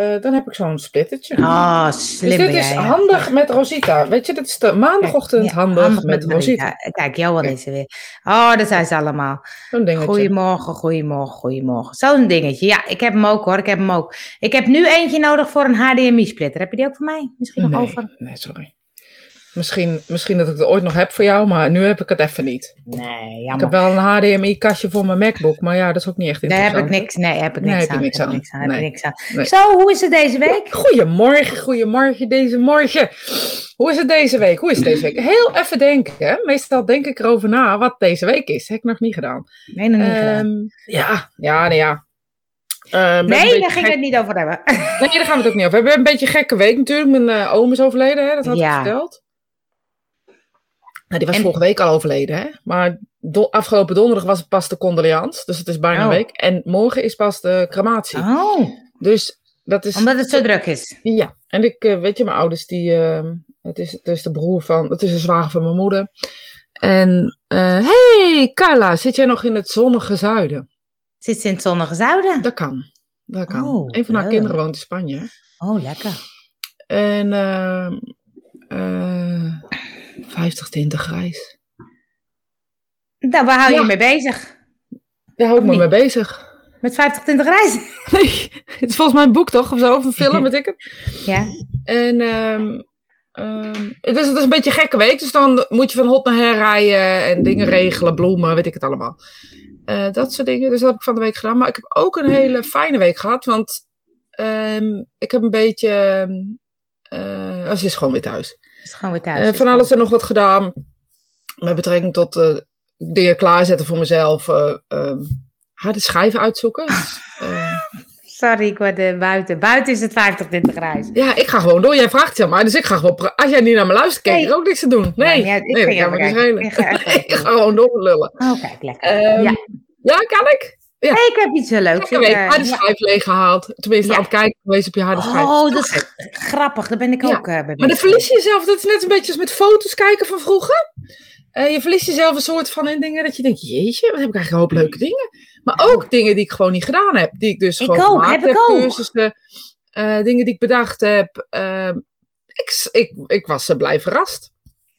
eh, dan heb ik zo'n splittertje. Oh, slim dus dit is ja. handig met Rosita. Weet je, dit is de maandagochtend Ja, handig, met Rosita. Marita. Kijk, Johan is er weer. Oh, daar zijn ze allemaal. Zo'n dingetje. Goedemorgen, goedemorgen, goedemorgen. Zo'n dingetje. Ja, ik heb hem ook hoor, ik heb hem ook. Ik heb nu eentje nodig voor een HDMI-splitter. Heb je die ook voor mij? Misschien nog nee, over? nee, sorry. Misschien, misschien dat ik het ooit nog heb voor jou, maar nu heb ik het even niet. Nee, Ik jammer. heb wel een HDMI-kastje voor mijn MacBook, maar ja, dat is ook niet echt Daar interessant. heb ik niks, nee, heb ik Nee, niks je aan. heb ik aan. niks aan, heb ik Nee. niks aan. Nee. Zo, hoe is het deze week? Goedemorgen, goedemorgen deze morgen. Hoe is het deze week? Hoe is het deze week? Heel even denken. Hè? Meestal denk ik erover na wat deze week is. heb ik nog niet gedaan. Nee, nog niet gedaan. Ehm, ja, ja, nee, ja. Ehm, we hebben Nee, daar ging gek- het niet over hebben. Nee, daar gaan we het ook niet over. We hebben een beetje een gekke week natuurlijk. Mijn eh, oom is overleden, hè? dat had Ja. ik verteld. Nou, die was En- vorige week al overleden, hè? Maar do- afgelopen donderdag was het pas de condoleans. Dus het is bijna Oh. een week. En morgen is pas de crematie. Oh, Dus dat is... omdat het zo druk is. Ja, en ik, eh, weet je, mijn ouders, die, eh, het, is, het is de broer van, het is de zwager van mijn moeder. En, eh hey Carla, zit jij nog in het zonnige zuiden? Zit ze in het zonnige zuiden? Dat kan, dat kan. Oh, een van haar leuk. kinderen woont in Spanje. Oh, lekker. En, ehm eh 50 tinten grijs. Daar waar hou je Ja. mee bezig? Daar hou ik me mee bezig. Met 50 20 reizen? Nee, het is volgens mij een boek toch? Of zo, of een film, weet ik het. Ja. En ehm, ehm, het, is, het is een beetje een gekke week, dus dan moet je van hot naar her rijden en dingen regelen, bloemen, weet ik het allemaal. Eh, dat soort dingen, dus dat heb ik van de week gedaan. Maar ik heb ook een hele fijne week gehad, want ehm, ik heb een beetje, eh oh, ze is gewoon weer thuis. Is gewoon weer thuis. Eh, van alles en nog wat gedaan, met betrekking tot eh, dingen klaarzetten voor mezelf, eh ehm, harde schijven uitzoeken. Dus, Sorry, ik word buiten. Buiten is het 50 20 reizen. Ja, ik ga gewoon door. Jij vraagt het mij, dus ik ga gewoon... pra- Als jij niet naar me luistert, kijk Nee. ik ook niks te doen. Nee, Ja, ik nee ga. Ik ga ik ga gewoon doorlullen. Oh, kijk, lekker. Ehm, Ja. ja. kan ik? Hey, ik heb iets heel leuks. Lekker week. Eh, Harde ja. leeggehaald. Tenminste, Ja. aan het kijken geweest op je harde schijf. Oh, dat is grappig. Daar ben ik Ja. ook eh, bij Maar dan verlies je jezelf. Dat is net een beetje als met foto's kijken van vroeger. Eh, je verliest jezelf een soort van in dingen dat je denkt, jeetje, wat heb ik eigenlijk een hoop leuke dingen. Maar ook dingen die ik gewoon niet gedaan heb. Die ik dus Ik gewoon ook, gemaakt heb ik ook. Cursussen, eh, dingen die ik bedacht heb. Ehm, ik, ik, ik was blij verrast.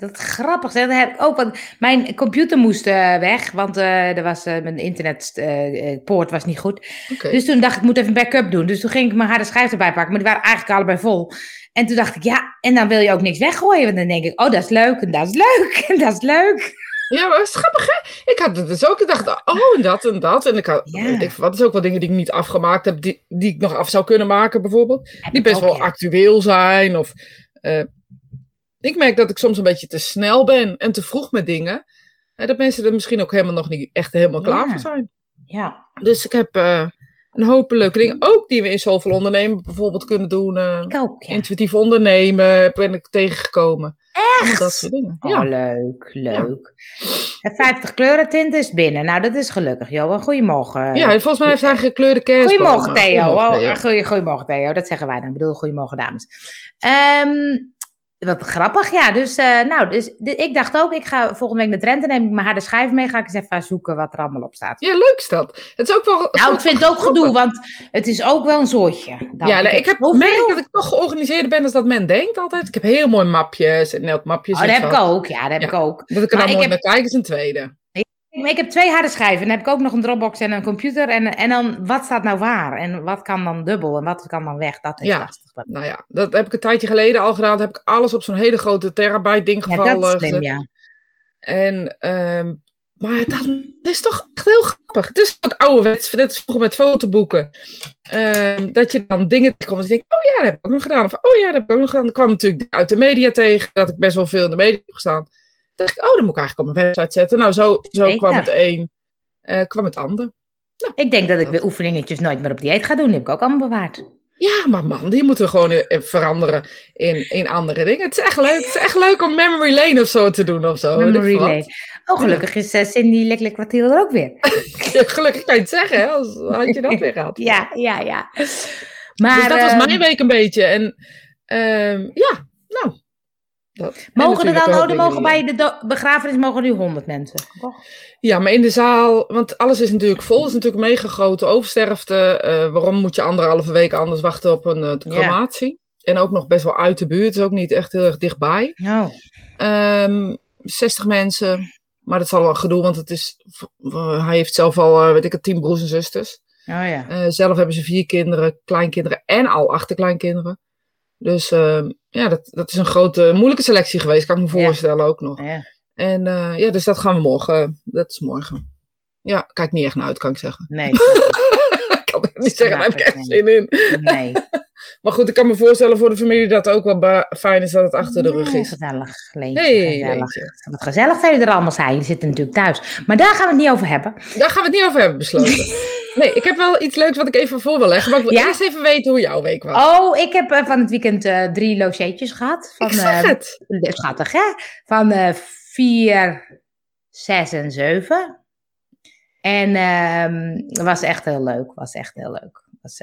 Dat is grappig. zeg. Dat heb ik ook. Want mijn computer moest eh, weg. Want eh, er was, eh, mijn internetpoort was niet goed. Dus toen dacht ik, ik moet even een backup doen. Dus toen ging ik mijn harde schijf erbij pakken. Maar die waren eigenlijk allebei vol. En toen dacht ik, ja, en dan wil je ook niks weggooien. Want dan denk ik, oh, dat is leuk. En dat is leuk. En dat is leuk. Ja, maar grappig, hè? Ik had het dus ook. Ik dacht, oh, en dat en dat. En ik had, Ja. ik, wat is ook wel dingen die ik niet afgemaakt heb, die, die ik nog af zou kunnen maken, bijvoorbeeld. Heb Die best ook, wel ja. actueel zijn. Of, ik merk dat ik soms een beetje te snel ben en te vroeg met dingen. En dat mensen er misschien ook helemaal nog niet echt helemaal klaar Ja. voor zijn. Ja. Dus ik heb eh, een hoop leuke dingen. Ook die we in zoveel ondernemen bijvoorbeeld kunnen doen. eh, Ik ook, ja. Intuïtief ondernemen ben ik tegengekomen. Allemaal Dat Echt? soort dingen. Oh, Ja. leuk, leuk. En 50 kleuren tint is binnen. Nou, dat is gelukkig, Johan. Goedemorgen. ja, volgens mij heeft hij gekleurde kerstboom. Goedemorgen, Theo. Goedemorgen, Oh, Theo. goedemorgen, Theo. Dat zeggen wij dan. Ik bedoel, goedemorgen, dames. Ehm, wat grappig, ja. Dus, eh, nou, dus de- ik dacht ook, ik ga volgende week naar Drenthe, neem ik mijn harde schijf mee, ga ik eens even zoeken wat er allemaal op staat. Ja, leuk is dat. Het is ook wel. Nou, ik vind het ook gedoe, want het is ook wel een soortje. Dan, ja, nee, ik heb merk dat ik toch georganiseerd ben als dat men denkt altijd. Ik heb heel mooi mapjes en elk mapje Oh, dat heb ik ook. Ja, dat heb Ja. ik ook. Dat ik er dan mooi heb- naar kijk is een tweede. Ik heb twee harde schijven. En dan heb ik ook nog een Dropbox en een computer. En, en dan, wat staat nou waar? En wat kan dan dubbel? En wat kan dan weg? Dat is Ja. Dat, Nou ja, dat heb ik een tijdje geleden al gedaan. Dan heb ik alles op zo'n hele grote terabyte ding ja, gevallen. dat is slim, ja. En, ehm, maar dat is toch echt heel grappig. Het is wat ouderwets, net als vroeger met fotoboeken. Ehm, dat je dan dingen tegenkomt en je denkt, oh ja, dat heb ik ook nog gedaan. Of oh ja, dat heb ik ook nog gedaan. Dan kwam natuurlijk uit de media tegen, dat ik best wel veel in de media heb gestaan. Toen dacht ik, oh, dan moet ik eigenlijk op mijn website zetten. Nou, zo, zo Zeker. kwam het een, eh, kwam het ander. Ik denk dat ik de oefeningetjes nooit meer op dieet ga doen. Die heb ik ook allemaal bewaard. Ja, maar man, die moeten we gewoon eh, veranderen in, in andere dingen. Het is echt leuk. Het is echt leuk om memory lane of zo te doen of zo. Memory lane. Oh, gelukkig is uh, Cindy Lekkelijk Kwartier er ook weer. Gelukkig kan je het zeggen, hè? Als, had je dat weer gehad. Ja, ja, ja. Maar, dus dat was ehm, mijn week een beetje. En ehm, ja, nou, Mogen er dan, oh, mogen bij de begrafenis mogen nu 100 mensen. Ja, maar in de zaal, want alles is natuurlijk vol. Het is natuurlijk mega grote oversterfte. Eh, waarom moet je anderhalve week anders wachten op een eh, crematie? En ook nog best wel uit de buurt. Is ook niet echt heel erg dichtbij. Oh. Ehm 60 mensen. Maar dat zal wel gedoe, want het is, eh, hij heeft zelf al, weet ik het, tien broers en zusters. Oh ja. Eh, zelf hebben ze vier kinderen, kleinkinderen en al achterkleinkinderen. Dus ehm, ja, dat, dat is een grote, moeilijke selectie geweest, kan ik me voorstellen ook nog. ja. En eh, ja, dus dat gaan we morgen. Dat is morgen. Ja, kijk niet echt naar uit, kan ik zeggen. Nee, ik kan het niet zeggen, daar heb ik echt zin in. nee. Maar goed, ik kan me voorstellen voor de familie dat het ook wel fijn is dat het achter de rug is. Gezellig, Leentje, Hey, gezellig. Leentje. Wat gezellig dat jullie er allemaal zijn. Jullie zitten natuurlijk thuis. Maar daar gaan we het niet over hebben. Daar gaan we het niet over hebben besloten. Nee, ik heb wel iets leuks wat ik even voor wil leggen. Maar ik wil Ja? eerst even weten hoe jouw week was. Oh, ik heb eh, van het weekend eh, drie logeetjes gehad. Van, ik zag eh, het. Schattig, hè? Van vier, zes en zeven. En ehm, het was echt heel leuk. Was echt heel leuk. Was,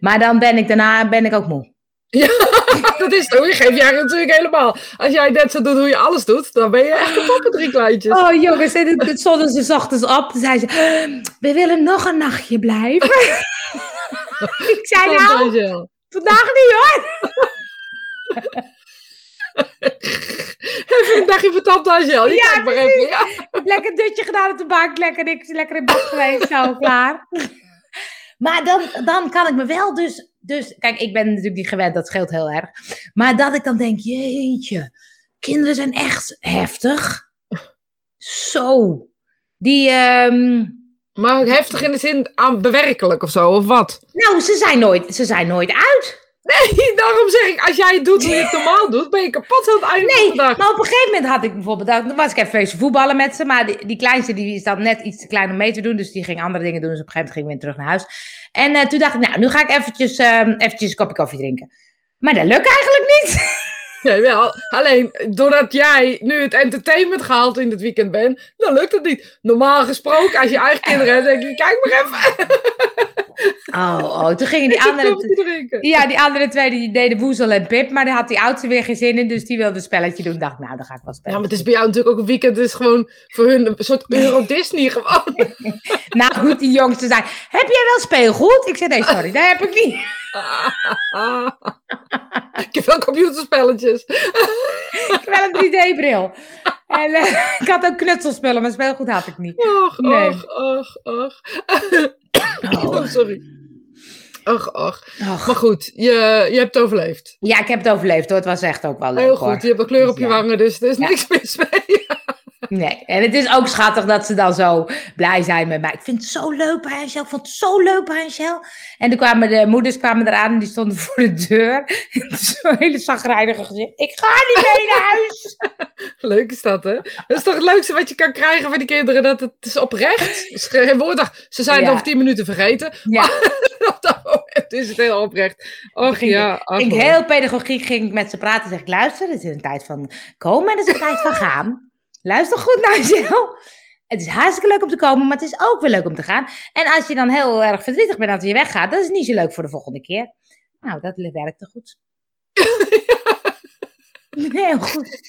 maar dan ben ik daarna ben ik ook moe. Dat is toch, je geeft jij natuurlijk helemaal. Als jij net zo doet hoe je alles doet, dan ben je echt kapot met drie kleintjes. Oh jongens, en het stonden ze 's ochtends op. Toen zei ze, we willen nog een nachtje blijven. ik zei nou, vandaag niet hoor. Even een dagje voor tante Angel. Je Ja, maar even. Ja. Ik heb lekker een dutje gedaan op de bank. Lekker niks, lekker in bed geweest. Zo, klaar. Maar dan, dan kan ik me wel dus... Dus, kijk, ik ben natuurlijk niet gewend. Dat scheelt heel erg. Maar dat ik dan denk, jeetje. Kinderen zijn echt heftig. Zo. Die, ehm, Maar heftig in de zin aan bewerkelijk of zo, of wat? nou, ze zijn, nooit, ze zijn nooit uit. Nee, daarom zeg ik, als jij het doet hoe je het normaal doet, ben je kapot aan het einde van Nee, de dag. maar op een gegeven moment had ik bijvoorbeeld, dan was ik even wezen voetballen met ze, maar die, die kleinste die is dan net iets te klein om mee te doen, dus die ging andere dingen doen, dus op een gegeven moment ging ik weer terug naar huis. En eh, toen dacht ik, nou, nu ga ik eventjes, ehm, eventjes een kopje koffie drinken. Maar dat lukt eigenlijk niet. Jawel, alleen doordat jij nu het entertainment gehaald in het weekend bent, dan lukt het niet. Normaal gesproken, als je eigen kinderen hebt, denk je, kijk maar even. Oh, oh, toen gingen die andere, te ja, die andere twee die deden Woezel en Pip, maar daar had die oudste weer geen zin in, dus die wilde een spelletje doen. Dacht, nou, dan ga ik wel Ja, spelen. maar het is bij jou natuurlijk ook een weekend. Het is gewoon voor hun een soort Euro Disney gewoon. Nou goed, die jongste zei, heb jij wel speelgoed? Ik zei, nee, sorry, dat heb ik niet. Ik heb wel computerspelletjes. Ik heb wel een 3D-bril. En eh, ik had ook knutselspullen, maar speelgoed had ik niet. Och, Nee. och, och, och. Oh, sorry. Och, och. Och. Maar goed, je, je hebt het overleefd. Ja, ik heb het overleefd hoor. Het was echt ook wel leuk Heel hoor. goed, je hebt een kleur op je Ja. wangen, dus er is Ja. niks mis mee. Nee, en het is ook schattig dat ze dan zo blij zijn met mij. Ik vind het zo leuk bij Angel. Ik vond het zo leuk bij Angel. En toen kwamen de moeders kwamen eraan en die stonden voor de deur. Zo'n hele zagrijnige gezicht. Ik ga niet mee naar huis. Leuk is dat, hè? Dat is toch het leukste wat je kan krijgen van die kinderen, dat het is oprecht. Het is geen woord, ze zijn het Ja. over tien minuten vergeten. Ja, moment is het heel oprecht. Och Ging- ja, ach, ik heel pedagogiek ging ik met ze praten. Zeg ik, luister, het is een tijd van komen en het is een tijd van gaan. Luister goed naar jezelf. Het is hartstikke leuk om te komen, maar het is ook weer leuk om te gaan. En als je dan heel erg verdrietig bent dat je weggaat, dat is niet zo leuk voor de volgende keer. Nou, dat werkte goed. Heel goed.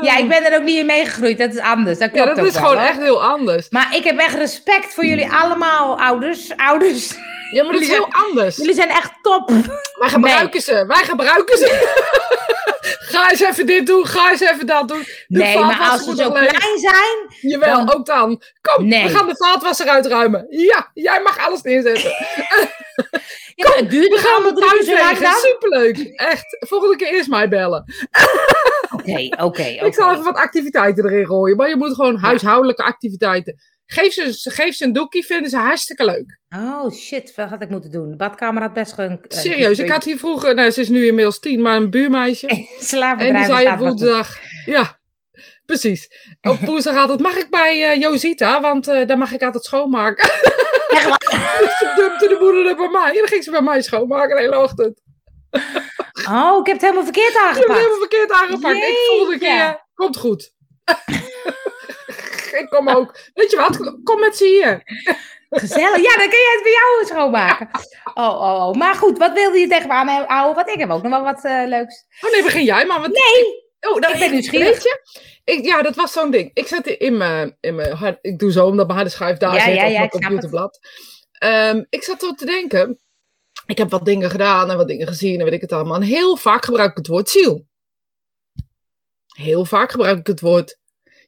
Ja, ik ben er ook niet in meegegroeid. Dat is anders. Dat Ja, klopt dat ook is wel, gewoon hoor. echt heel anders. Maar ik heb echt respect voor jullie allemaal, ouders. Ouders. Ja, maar dat is Jullie heel anders. Jullie zijn echt top. Wij gebruiken ze. Wij gebruiken ze. ga eens even dit doen. Ga eens even dat doen. De Nee, maar als ze zo klein zijn, Jawel, dan- ook dan. Kom, Nee. we gaan de vaatwasser uitruimen. Ja, jij mag alles Ja, het duurt We gaan lang thuis dan? Superleuk. Echt. Volgende keer eerst mij bellen. Oké, oké, Ik zal even wat activiteiten erin gooien. Maar je moet gewoon huishoudelijke activiteiten. Geef ze, geef ze een doekje, vinden ze hartstikke leuk. Oh shit, wat had ik moeten doen? De badkamer had best gewoon... een- Serieus, ik had hier vroeger, nou ze is nu inmiddels tien, maar een buurmeisje. En die zei op woensdag, ja, precies. Op woensdag altijd, mag ik bij eh, Josita, want eh daar mag ik altijd schoonmaken. Echt waar? dus ze dumpte de moeder er bij mij. En dan ging ze bij mij schoonmaken de hele ochtend. Oh, ik heb het helemaal verkeerd Je hebt het aangepakt. helemaal verkeerd aangepakt. Ik volgende Jeetje. keer, komt goed. ik kom ook. Weet je wat, kom met ze hier. Gezellig. Ja, dan kun je het bij jou schoonmaken. Oh, oh, oh. Maar goed, wat wilde je tegen me aanhouden? Want ik heb ook nog wel wat uh, leuks. Oh nee, begin jij maar. Wat... Nee! Oh, ik ben nieuwsgierig. Weet je, ik, ja, dat was zo'n ding. Ik zet in mijn, in mijn hard, ik doe zo omdat mijn harde schijf daar Ja, zit ja, op ja, mijn computerblad. Ehm, ik zat zo te denken. Ik heb wat dingen gedaan en wat dingen gezien en weet ik het allemaal. En heel vaak gebruik ik het woord ziel. Heel vaak gebruik ik het woord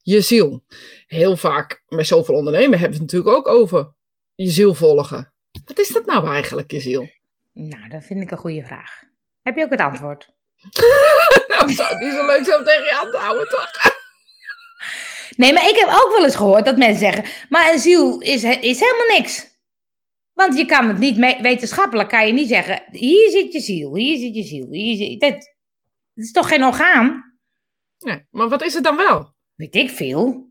je ziel. Heel vaak met zoveel ondernemen hebben we het natuurlijk ook over je ziel volgen. Wat is dat nou eigenlijk, je ziel? Nou, dat vind ik een goede vraag. Heb je ook het antwoord? Nou, het zou niet zo leuk zijn om tegen je aan te houden, toch? Nee, maar ik heb ook wel eens gehoord dat mensen zeggen, maar een ziel is, is helemaal niks. Want je kan het niet, wetenschappelijk kan je niet zeggen, hier zit je ziel, hier zit je ziel, hier zit, dat, dat is toch geen orgaan? Nee, maar wat is het dan wel? Weet ik veel.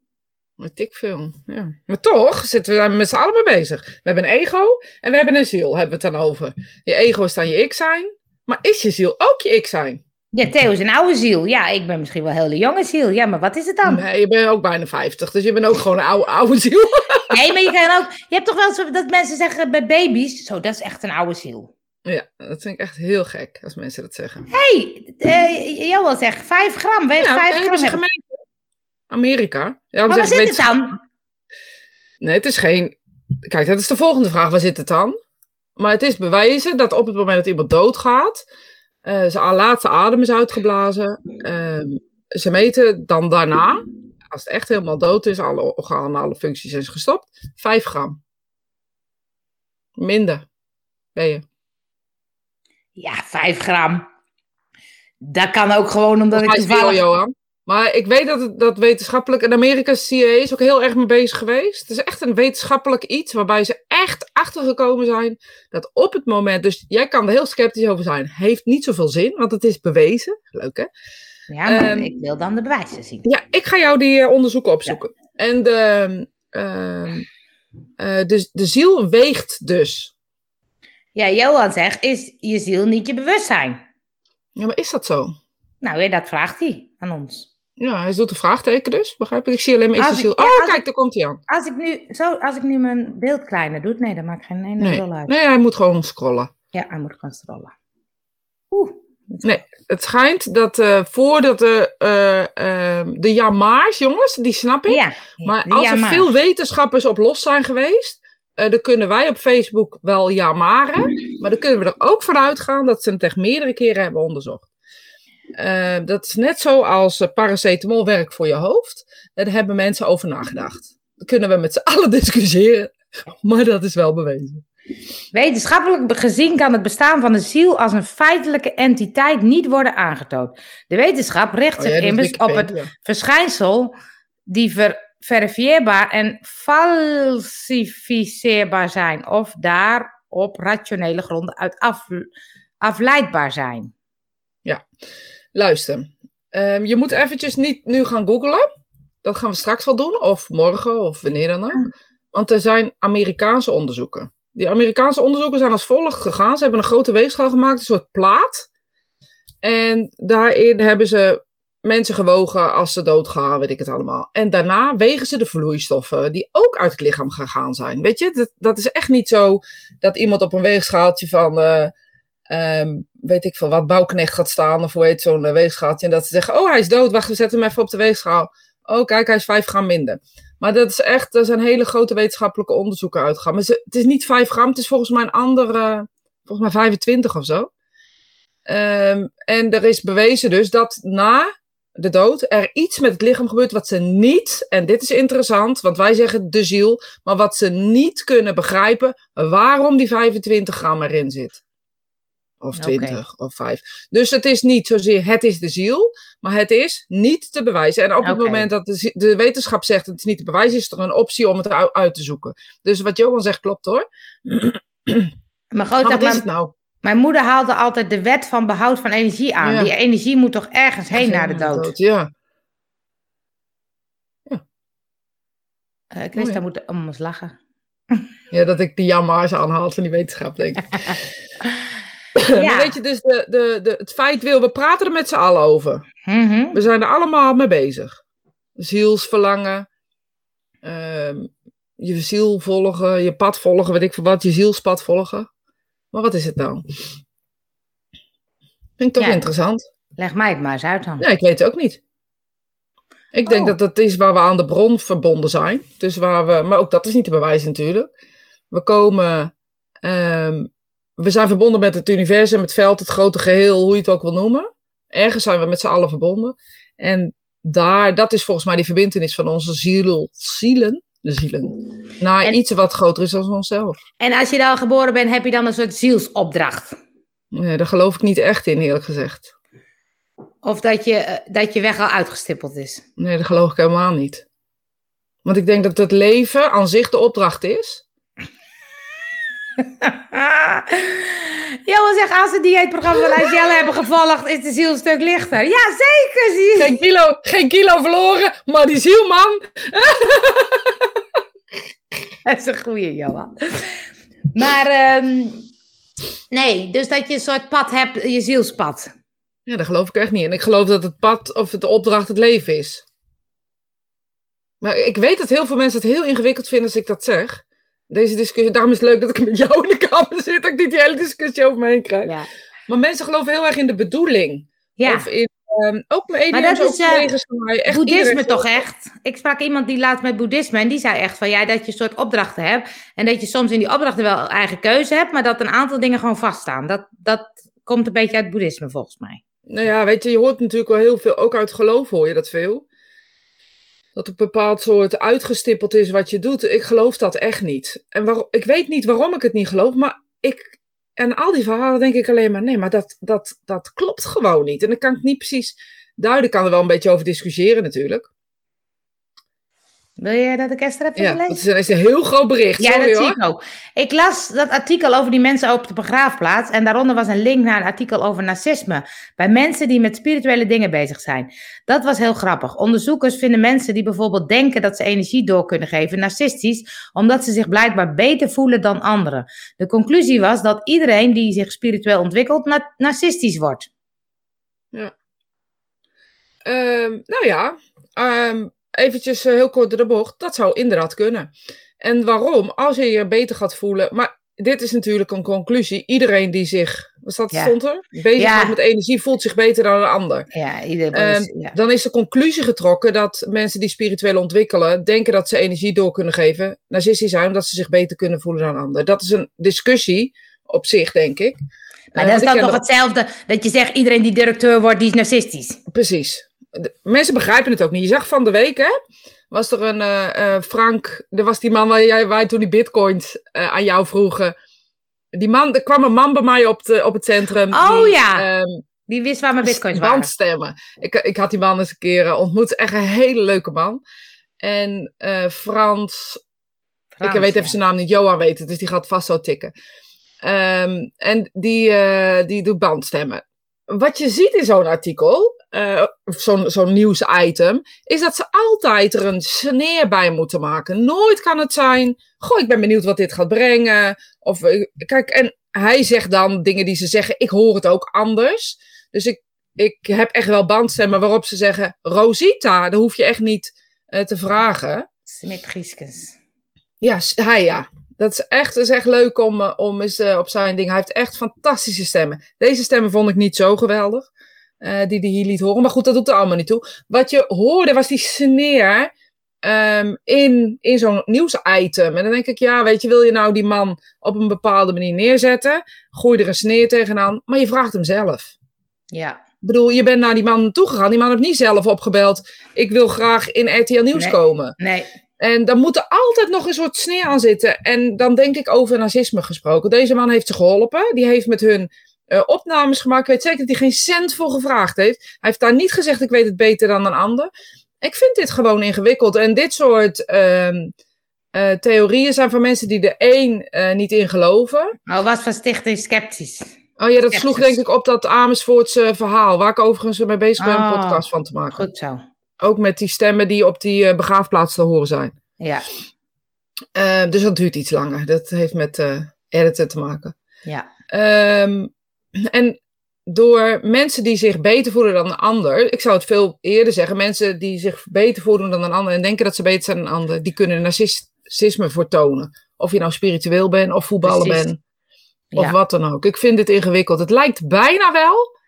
Weet ik veel. Ja. Maar toch zitten we daar met z'n allen mee bezig. We hebben een ego en we hebben een ziel, hebben we het dan over. Je ego is dan je ik zijn, maar is je ziel ook je ik zijn? Ja, Theo is een oude ziel. Ja, ik ben misschien wel een hele jonge ziel. Ja, maar wat is het dan? Nee, je bent ook bijna 50, dus je bent ook gewoon een oude, oude ziel. Nee, maar je kan ook. Je hebt toch wel zo dat mensen zeggen bij baby's. Zo, dat is echt een oude ziel. Ja, dat vind ik echt heel gek als mensen dat zeggen. Hé, hey, uh, Johan zegt 5 gram. Weegt Ja, 5 hebben gram. Amerika. Ja, Maar waar zit het dan? Nee, het is geen. Kijk, dat is de volgende vraag. Waar zit het dan? Maar het is bewijzen dat op het moment dat iemand doodgaat, uh, zijn laatste adem is uitgeblazen. Uh, ze meten dan daarna, als het echt helemaal dood is, alle organen, alle functies zijn gestopt, 5 gram. Minder ben je. Ja, 5 gram. Dat kan ook gewoon omdat ik toevallig... Veel, Johan. Maar ik weet dat, het, dat wetenschappelijk, in Amerika is CIA is ook heel erg mee bezig geweest. Het is echt een wetenschappelijk iets waarbij ze echt achtergekomen zijn dat op het moment, dus jij kan er heel sceptisch over zijn, heeft niet zoveel zin, want het is bewezen. Leuk hè? Ja, maar um, ik wil dan de bewijzen zien. Ja, ik ga jou die uh, onderzoeken opzoeken. Ja. En de, uh, uh, de, de ziel weegt dus. Ja, Johan zegt, is je ziel niet je bewustzijn? Ja, maar is dat zo? Nou, ja, dat vraagt hij aan ons. Ja, hij doet een vraagteken dus, begrijp ik? Ik zie alleen maar ja, oh, kijk, daar komt hij aan. Als ik, nu, zo, als ik nu mijn beeld kleiner doe, nee, dat maakt geen ene nee. rol uit. Nee, hij moet gewoon scrollen. Ja, hij moet gewoon scrollen. Oeh. Nee, het schijnt dat uh, voordat de, uh, uh, de jamaars, jongens, die snap ik. Ja, maar als er veel wetenschappers op los zijn geweest, dan kunnen wij op Facebook wel jamaren. Maar dan kunnen we er ook vanuit gaan dat ze het echt meerdere keren hebben onderzocht. Uh, dat is net zoals uh, paracetamol werkt voor je hoofd. Daar hebben mensen over nagedacht. Dan kunnen we met z'n allen discussiëren. Maar dat is wel bewezen. Wetenschappelijk gezien kan het bestaan van de ziel als een feitelijke entiteit niet worden aangetoond. De wetenschap richt Oh, zich ja, immers op het verschijnsel die ver verifieerbaar en falsificeerbaar zijn. Of daar op rationele gronden uit af afleidbaar zijn. Ja, luister. Um, je moet eventjes niet nu gaan googlen. Dat gaan we straks wel doen. Of morgen, of wanneer dan ook. Want er zijn Amerikaanse onderzoeken. Die Amerikaanse onderzoeken zijn als volgt gegaan. Ze hebben een grote weegschaal gemaakt, een soort plaat. En daarin hebben ze mensen gewogen als ze doodgaan, weet ik het allemaal. En daarna wegen ze de vloeistoffen die ook uit het lichaam gegaan zijn. Weet je, dat, dat is echt niet zo dat iemand op een weegschaaltje van... Uh, Um, weet ik veel wat, bouwknecht gaat staan of hoe heet zo'n uh, weegschaaltje. En dat ze zeggen, oh hij is dood, wacht we zetten hem even op de weegschaal. Oh kijk, hij is 5 gram minder. Maar dat is echt, er zijn hele grote wetenschappelijke onderzoeken uitgegaan. Maar ze, het is niet 5 gram, het is volgens mij een andere, volgens mij 25 of zo. Um, en er is bewezen dus dat na de dood er iets met het lichaam gebeurt wat ze niet, en dit is interessant, want wij zeggen de ziel, maar wat ze niet kunnen begrijpen, waarom die 25 gram erin zit. Of 20 okay. of 5. Dus het is niet zozeer het is de ziel, maar het is niet te bewijzen. En op okay. het moment dat de, de, wetenschap zegt het is niet te bewijzen, is er een optie om het uit, uit te zoeken. Dus wat Johan zegt klopt hoor. Maar, groot, maar wat mijn, is het nou? Mijn moeder haalde altijd de wet van behoud van energie aan. Ja. Die energie moet toch ergens heen naar de dood? dood ja. ja. Uh, Christa oh, moet om ons lachen. Ja, dat ik die jammer's aanhaal van die wetenschap, denk ik. Ja. Weet je, dus de, de, de, het feit wil, we praten er met z'n allen over. Mm -hmm. We zijn er allemaal mee bezig. Zielsverlangen. Um, je ziel volgen, je pad volgen, weet ik veel wat, je zielspad volgen. Maar wat is het nou? Vind ik toch Ja. interessant. Leg mij het maar eens uit dan. Ja, ik weet het ook niet. Ik denk Oh. dat dat is waar we aan de bron verbonden zijn. Dus waar we, maar ook dat is niet te bewijzen natuurlijk. We komen, ehm, we zijn verbonden met het universum, het veld, het grote geheel, hoe je het ook wil noemen. Ergens zijn we met z'n allen verbonden. En daar, dat is volgens mij die verbindenis van onze ziel, zielen, de zielen, naar En- iets wat groter is dan onszelf. En als je dan geboren bent, heb je dan een soort zielsopdracht? Nee, daar geloof ik niet echt in, eerlijk gezegd. Of dat je, eh, dat je weg al uitgestippeld is? Nee, dat geloof ik helemaal niet. Want ik denk dat het leven aan zich de opdracht is. Johan zegt, als het dieetprogramma van Angela hebben gevolgd, is de ziel een stuk lichter. Ja, zeker. Zie. Geen kilo, geen kilo verloren, maar die ziel, man. Dat is een goeie, Johan. Maar, ehm, nee, dus dat je een soort pad hebt, je zielspad. Ja, daar geloof ik echt niet in. Ik geloof dat het pad of de opdracht het leven is. Maar ik weet dat heel veel mensen het heel ingewikkeld vinden als ik dat zeg. Deze discussie, daarom is het leuk dat ik met jou in de kamer zit, dat ik niet die hele discussie over me heen krijg. Ja. Maar mensen geloven heel erg in de bedoeling. Ja, Of in, ehm, ook Maar dat is, eh, collega's van mij. Echt boeddhisme toch echt? Ik sprak iemand die laat met boeddhisme en die zei echt van ja, dat je een soort opdrachten hebt. En dat je soms in die opdrachten wel eigen keuze hebt, maar dat een aantal dingen gewoon vaststaan. Dat, dat komt een beetje uit boeddhisme volgens mij. Nou ja, weet je, je hoort natuurlijk wel heel veel, ook uit geloof hoor je dat veel. Dat een bepaald soort uitgestippeld is wat je doet. Ik geloof dat echt niet. En waarom, ik weet niet waarom ik het niet geloof, maar ik, en al die verhalen denk ik alleen maar, nee, maar dat, dat, dat klopt gewoon niet. En dan kan ik niet precies duiden, kan er wel een beetje over discussiëren natuurlijk. Wil je dat ik Esther heb Ja, gelezen? is een, is een heel groot bericht, Ja, dat zie hoor. ik ook. Ik las dat artikel over die mensen op de begraafplaats. En daaronder was een link naar een artikel over narcisme. Bij mensen die met spirituele dingen bezig zijn. Dat was heel grappig. Onderzoekers vinden mensen die bijvoorbeeld denken dat ze energie door kunnen geven narcistisch. Omdat ze zich blijkbaar beter voelen dan anderen. De conclusie was dat iedereen die zich spiritueel ontwikkelt na- narcistisch wordt. Ehm, nou ja, ehm, eventjes eh, heel kort door de bocht. Dat zou inderdaad kunnen. En waarom? Als je je beter gaat voelen. Maar dit is natuurlijk een conclusie. Iedereen die zich, wat staat, Ja. stond er? Bezig Ja. met energie voelt zich beter dan een ander. Ja, iedereen. Ehm, ja. Dan is de conclusie getrokken dat mensen die spiritueel ontwikkelen, denken dat ze energie door kunnen geven, narcistisch zijn, omdat ze zich beter kunnen voelen dan een ander. Dat is een discussie op zich, denk ik. Maar Eh, dat is dan toch hetzelfde dat je zegt iedereen die directeur wordt, die is narcistisch. Precies. De- mensen begrijpen het ook niet. Je zag van de week, hè? Was er een eh, eh, Frank, er was die man waar jij waar toen die bitcoins eh, aan jou vroegen. Die man, er kwam een man bij mij op, de, op het centrum. Oh, die, ja. ehm, Die wist waar mijn bitcoins waren. bandstemmen. Ik, ik had die man eens een keer ontmoet. Echt een hele leuke man. En Frans, Frans, ik weet even ja. zijn naam niet, Johan weet het, dus die gaat vast zo tikken. Ehm, en die, die doet bandstemmen. Wat je ziet in zo'n artikel, of zo'n zo'n nieuwsitem, is dat ze altijd er een sneer bij moeten maken. Nooit kan het zijn, goh, ik ben benieuwd wat dit gaat brengen. Of, eh, kijk, en hij zegt dan dingen die ze zeggen, ik hoor het ook anders. Dus ik, ik heb echt wel bandstemmen waarop ze zeggen, Rosita, dat hoef je echt niet eh, te vragen. Smit Gieskens. Ja, hij ja. Dat is echt, is echt leuk om, om eens op zijn ding. Hij heeft echt fantastische stemmen. Deze stemmen vond ik niet zo geweldig. Eh, die hij hier liet horen. Maar goed, dat doet er allemaal niet toe. Wat je hoorde was die sneer ehm, in, in zo'n nieuwsitem. En dan denk ik, ja, weet je, wil je nou die man op een bepaalde manier neerzetten? Gooi er een sneer tegenaan. Maar je vraagt hem zelf. Ja. Ik bedoel, je bent naar die man toegegaan. Die man heeft niet zelf opgebeld. Ik wil graag in RTL Nieuws Nee. komen. Nee. En dan moet er altijd nog een soort sneer aan zitten. En dan denk ik over narcisme gesproken. Deze man heeft ze geholpen. Die heeft met hun eh, opnames gemaakt. Ik weet zeker dat hij geen cent voor gevraagd heeft. Hij heeft daar niet gezegd, ik weet het beter dan een ander. Ik vind dit gewoon ingewikkeld. En dit soort ehm, eh, theorieën zijn van mensen die er één eh, niet in geloven. Oh, was van Stichting Sceptisch. Oh ja, dat sloeg denk ik op dat Amersfoortse verhaal. Waar ik overigens mee bezig ben om een Oh. podcast van te maken. Goed zo. Ook met die stemmen die op die begraafplaats te horen zijn. Ja. Dus dat duurt iets langer. Dat heeft met eh editen te maken. Ja. Ehm, en door mensen die zich beter voelen dan een ander, ik zou het veel eerder zeggen, mensen die zich beter voelen dan een ander en denken dat ze beter zijn dan een ander, die kunnen narcist narcissisme voor tonen. Of je nou spiritueel bent of voetballer bent. Of Ja. wat dan ook. Ik vind dit ingewikkeld. Het lijkt bijna wel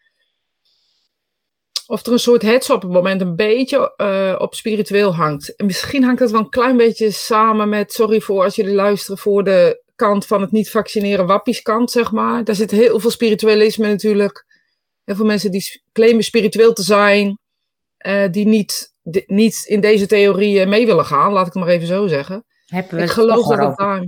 of er een soort hets op het moment een beetje eh, op spiritueel hangt. En misschien hangt dat wel een klein beetje samen met, sorry voor als jullie luisteren, voor de kant van het niet vaccineren wappies kant, zeg maar. Daar zit heel veel spiritualisme natuurlijk. Heel veel mensen die claimen spiritueel te zijn, eh, die niet, niet in deze theorieën mee willen gaan, laat ik het maar even zo zeggen. Hebben we Ik het geloof dat het daar...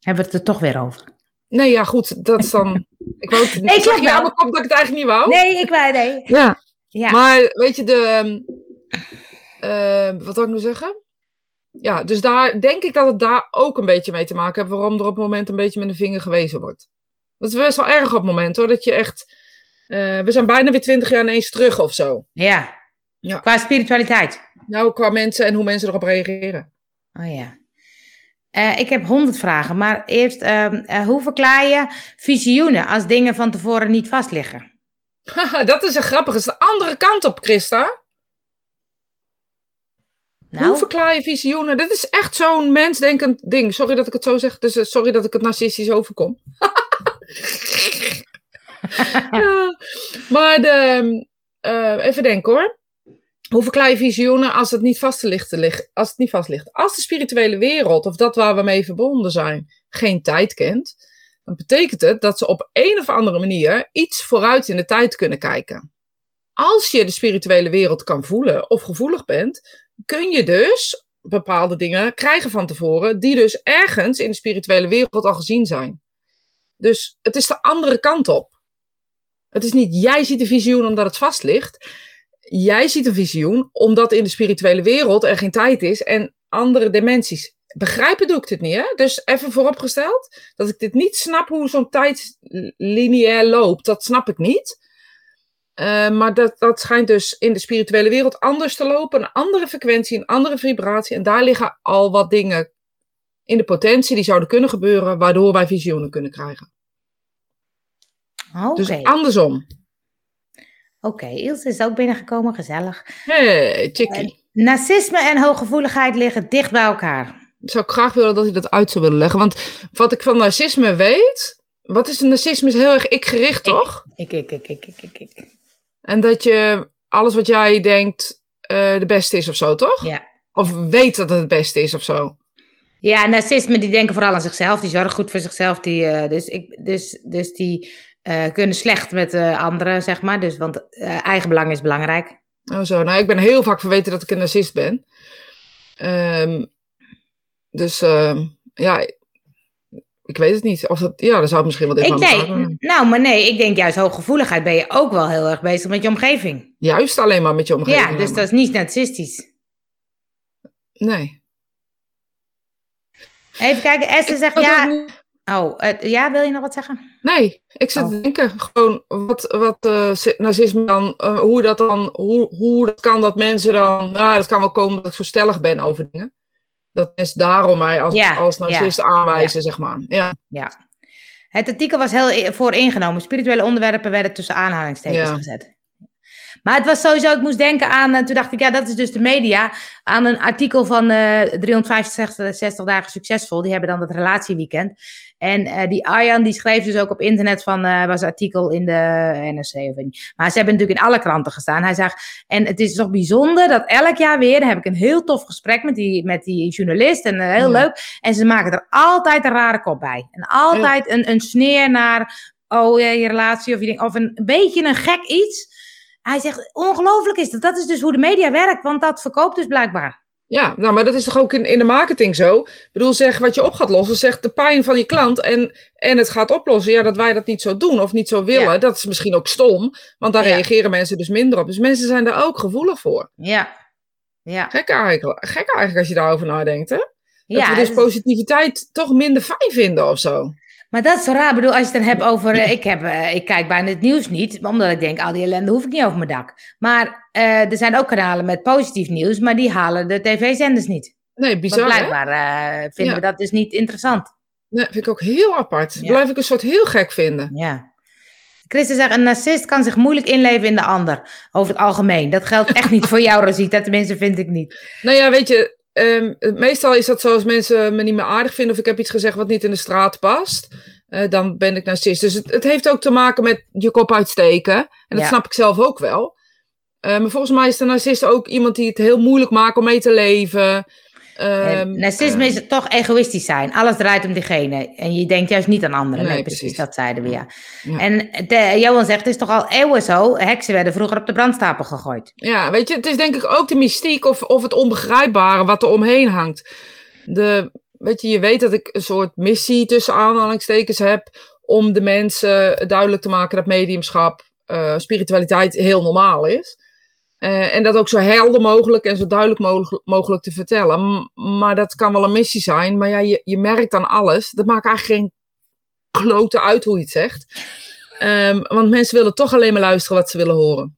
Hebben we het er toch weer over? Nee, ja, goed, dat is dan... Ik wou het Nee, zeg klopt je aan wel. mijn kop dat ik het eigenlijk niet wou. Nee, ik wou nee. Ja, Ja. maar weet je, de... ehm, eh, wat wil ik nou zeggen? Ja, dus daar denk ik dat het daar ook een beetje mee te maken heeft waarom er op het moment een beetje met de vinger gewezen wordt. Dat is best wel erg op het moment hoor, dat je echt... eh, we zijn bijna weer twintig jaar ineens terug of zo. ja. Ja. Qua spiritualiteit. Nou, qua mensen en hoe mensen erop reageren. Oh ja. Eh, ik heb honderd vragen, maar eerst, ehm, eh, hoe verklaar je visioenen als dingen van tevoren niet vastliggen? Dat is een grappig. Dat is de andere kant op, Christa. Hoe Nou, verklaar je visioenen? Dit is echt zo'n mensdenkend ding. Sorry dat ik het zo zeg. Dus eh, sorry dat ik het narcistisch overkom. Ja, maar de, eh, even denken hoor. Hoe verklaar je visioenen als het, niet vast te lichten ligt, als het niet vast ligt? Als de spirituele wereld, of dat waar we mee verbonden zijn, geen tijd kent, dan betekent het dat ze op een of andere manier iets vooruit in de tijd kunnen kijken. Als je de spirituele wereld kan voelen of gevoelig bent, kun je dus bepaalde dingen krijgen van tevoren, die dus ergens in de spirituele wereld al gezien zijn. Dus het is de andere kant op. Het is niet jij ziet een visioen omdat het vast ligt. Jij ziet een visioen omdat in de spirituele wereld er geen tijd is en andere dimensies. Begrijpen doe ik dit niet, hè? Dus even vooropgesteld dat ik dit niet snap hoe zo'n tijd lineair loopt. Dat snap ik niet. Uh, maar dat, dat schijnt dus in de spirituele wereld anders te lopen. Een andere frequentie, een andere vibratie. En daar liggen al wat dingen in de potentie die zouden kunnen gebeuren, waardoor wij visioenen kunnen krijgen. Oké. Dus andersom. Oké, Ilse is ook binnengekomen, gezellig. Hey, chickie. Uh, narcisme en hooggevoeligheid liggen dicht bij elkaar. Zou ik graag willen dat hij dat uit zou willen leggen. Want wat ik van narcisme weet. Wat is een narcisme? Is heel erg ik-gericht, toch? Ik, ik, ik, ik, ik, ik, ik. En dat je alles wat jij denkt uh, de beste is of zo, toch? Ja. Of weet dat het het beste is of zo. Ja, narcisme die denken vooral aan zichzelf. Die zorgen goed voor zichzelf. Die, uh, dus, ik, dus, dus die uh, kunnen slecht met anderen, zeg maar. Dus, want uh, eigenbelang is belangrijk. Oh zo, nou ik ben heel vaak verweten dat ik een narcist ben. Um, dus uh, ja, ik weet het niet. Of dat, ja, dat zou misschien wel dit ik nee, Nou, maar nee, ik denk juist hooggevoeligheid ben je ook wel heel erg bezig met je omgeving. Juist alleen maar met je omgeving. Ja, dus dat is niet narcistisch. Nee. Even kijken, Esther zegt ja. Oh, uh, ja, wil je nog wat zeggen? Nee, ik zit oh. te denken gewoon wat, wat uh, narcisme dan, uh, hoe dat dan, hoe, hoe dat kan dat mensen dan, nou, dat kan wel komen dat ik zo stellig ben over dingen. Dat mensen daarom mij als, ja, als narcist ja, aanwijzen, ja. zeg maar. Ja. ja. Het artikel was heel voor ingenomen. Spirituele onderwerpen werden tussen aanhalingstekens Ja. gezet. Maar het was sowieso, ik moest denken aan, en toen dacht ik, ja, dat is dus de media, aan een artikel van uh, 365 dagen succesvol. Die hebben dan het relatieweekend. En uh, die Arjan, die schreef dus ook op internet van, uh, was een artikel in de NRC of niet. Maar ze hebben natuurlijk in alle kranten gestaan. Hij zegt, en het is toch bijzonder dat elk jaar weer, dan heb ik een heel tof gesprek met die, met die journalist en uh, heel ja. leuk. En ze maken er altijd een rare kop bij. En altijd ja. een, een sneer naar, oh ja, je relatie of, je ding, of een, een beetje een gek iets. Hij zegt, ongelooflijk is dat. Dat is dus hoe de media werkt, want dat verkoopt dus blijkbaar. Ja, nou, maar dat is toch ook in, in de marketing zo? Ik bedoel, zeg wat je op gaat lossen, zeg de pijn van je klant en, en het gaat oplossen. Ja, dat wij dat niet zo doen of niet zo willen, ja. dat is misschien ook stom, want daar ja. reageren mensen dus minder op. Dus mensen zijn daar ook gevoelig voor. Ja. ja. Gek eigenlijk, gek eigenlijk als je daarover nadenkt, hè? Dat ja, we dus positiviteit toch minder fijn vinden of zo. Maar dat is zo raar. Ik bedoel, als je het dan hebt over... Uh, ik, heb, uh, ik kijk bijna het nieuws niet, omdat ik denk, al die ellende hoef ik niet over mijn dak. Maar uh, er zijn ook kanalen met positief nieuws, maar die halen de tv-zenders niet. Nee, bizar, Want blijkbaar vinden ja. we dat dus niet interessant. Nee, vind ik ook heel apart. Ja. Blijf ik een soort heel gek vinden. Ja. Christen zegt, een narcist kan zich moeilijk inleven in de ander. Over het algemeen. Dat geldt echt niet voor jou, Rosita. Tenminste, vind ik niet. Nou ja, weet je, ehm, meestal is dat zo als mensen me niet meer aardig vinden of ik heb iets gezegd wat niet in de straat past. eh, dan ben ik narcist. Dus het, het heeft ook te maken met je kop uitsteken. En dat Ja. snap ik zelf ook wel. Eh, maar volgens mij is de narcist ook iemand die het heel moeilijk maakt om mee te leven. Ehm, narcisme is toch egoïstisch zijn. Alles draait om diegene. En je denkt juist niet aan anderen. Nee, Nee, precies, precies. dat zeiden we ja. Ja. En de, Johan zegt, het is toch al eeuwen zo. Heksen werden vroeger op de brandstapel gegooid. Ja, weet je, het is denk ik ook de mystiek of, of het onbegrijpbare wat er omheen hangt. De, weet je, je weet dat ik een soort missie tussen aanhalingstekens heb om de mensen duidelijk te maken dat mediumschap, eh, spiritualiteit heel normaal is. Eh, en dat ook zo helder mogelijk en zo duidelijk mogelijk, mogelijk te vertellen. M- maar dat kan wel een missie zijn. Maar ja, je, je merkt aan alles. Dat maakt eigenlijk geen klote uit hoe je het zegt. Ehm, want mensen willen toch alleen maar luisteren wat ze willen horen.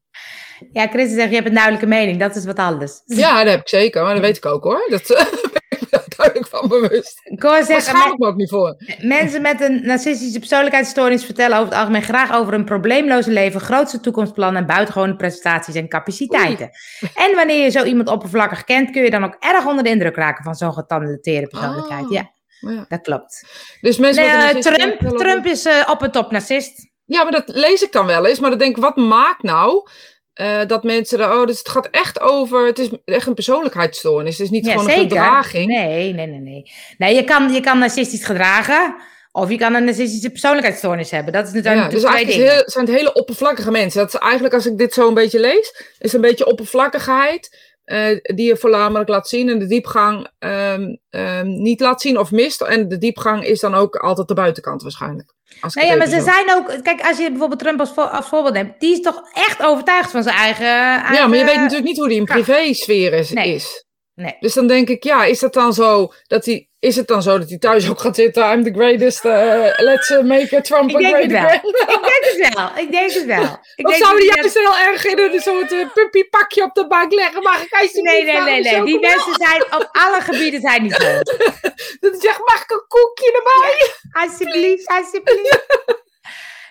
Ja, Christen zegt, je hebt een duidelijke mening. Dat is wat anders. Ja, dat heb ik zeker, maar dat weet ik ook hoor. Dat ik duidelijk van bewust. Zegt, schaam ik me ook niet voor. Mensen met een narcistische persoonlijkheidsstoornis vertellen over het algemeen graag over een probleemloze leven, grootste toekomstplannen en buitengewone prestaties en capaciteiten. En wanneer je zo iemand oppervlakkig kent, kun je dan ook erg onder de indruk raken van zo'n getalenteerde persoonlijkheid. Ah. Ja, Ja. dat klopt. Dus mensen Nee, met een eh, Trump, Trump is eh, op en top narcist. Ja, maar dat lees ik dan wel eens. Maar dan denk ik, wat maakt nou eh, dat mensen er... Oh, dus het gaat echt over... Het is echt een persoonlijkheidsstoornis. Het is niet Ja, gewoon een gedraging. Nee, nee, nee, nee. Nee, je kan, je kan narcistisch gedragen of je kan een narcistische persoonlijkheidsstoornis hebben. Dat is natuurlijk Ja, dus eigenlijk heel, zijn het hele oppervlakkige mensen. Dat is eigenlijk, als ik dit zo een beetje lees, is een beetje oppervlakkigheid eh, die je voornamelijk laat zien en de diepgang ehm, ehm, niet laat zien of mist. En de diepgang is dan ook altijd de buitenkant waarschijnlijk. Nee, ja, maar ze zo- zijn ook... Kijk, als je bijvoorbeeld Trump als, voor- als voorbeeld neemt, die is toch echt overtuigd van zijn eigen... Ja, maar je eigen- weet natuurlijk niet hoe die in privésfeer is. Nee. is. Nee. Dus dan denk ik, ja, is dat dan zo dat hij, is het dan zo dat hij thuis ook gaat zitten? I'm the greatest, eh, let's uh, make Trump a great again. Ik denk het wel. Ik denk het wel. Ik Of denk zou dat hij die juist heel erg in een soort uh, puppypakje op de bank leggen? Mag ik alsjeblieft Nee, nee, nee, om nee. Die mensen zijn op alle gebieden zijn niet zo. Dat hij zegt, mag ik een koekje erbij? Alsjeblieft, alsjeblieft.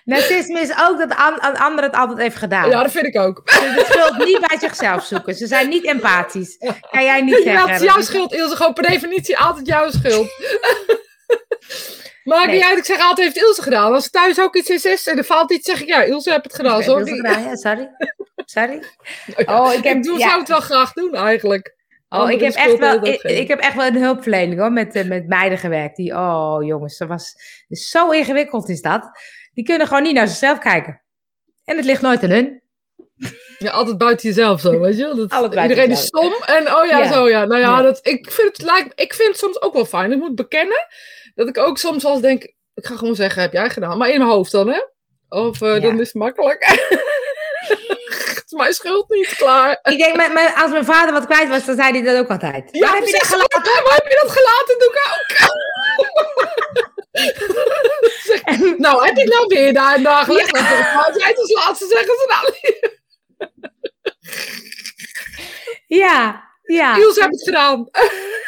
Narcisme is ook dat an- an- anderen het altijd heeft gedaan. Ja, dat vind ik ook. Ze de schuld niet bij zichzelf zoeken. Ze zijn niet empathisch. Kan jij niet Ja, zeggen. het is jouw schuld, Ilse. Gewoon per definitie altijd jouw schuld. Maar Nee. niet uit, ik zeg altijd, heeft Ilse gedaan. Als thuis ook iets is, is en er valt iets, zeg ik, ja, Ilse heeft het gedaan. Ik heb het gedaan, ja, sorry. Sorry. Ja, Oh, ik heb- doe, ja. zou het wel graag doen, eigenlijk. Oh, ik heb, echt wel, ik heb echt wel een hulpverlening hoor, met, eh, met meiden gewerkt. Die, oh jongens, dat was zo ingewikkeld is dat. Die kunnen gewoon niet naar zichzelf kijken. En het ligt nooit aan hun. Ja, altijd buiten jezelf zo, weet je wel. Dat, iedereen is stom en oh ja, Ja. zo ja. Nou ja, Ja. Dat, ik, vind het, lijkt, ik vind het soms ook wel fijn. Ik moet bekennen dat ik ook soms eens denk, ik ga gewoon zeggen, heb jij gedaan? Maar in mijn hoofd dan, hè? Of Ja. dan is het makkelijk. het is mijn schuld niet, klaar. Ik denk, met- als mijn vader wat kwijt was, dan zei hij dat ook altijd. Ja, Waar heb je dat gelaten? Waar heb je dat gelaten? Doe ik ook. Nou, heb het nou weer daar? Want jij het als laatste zeggen ze nou. Ja, ja. Niels heeft het gedaan.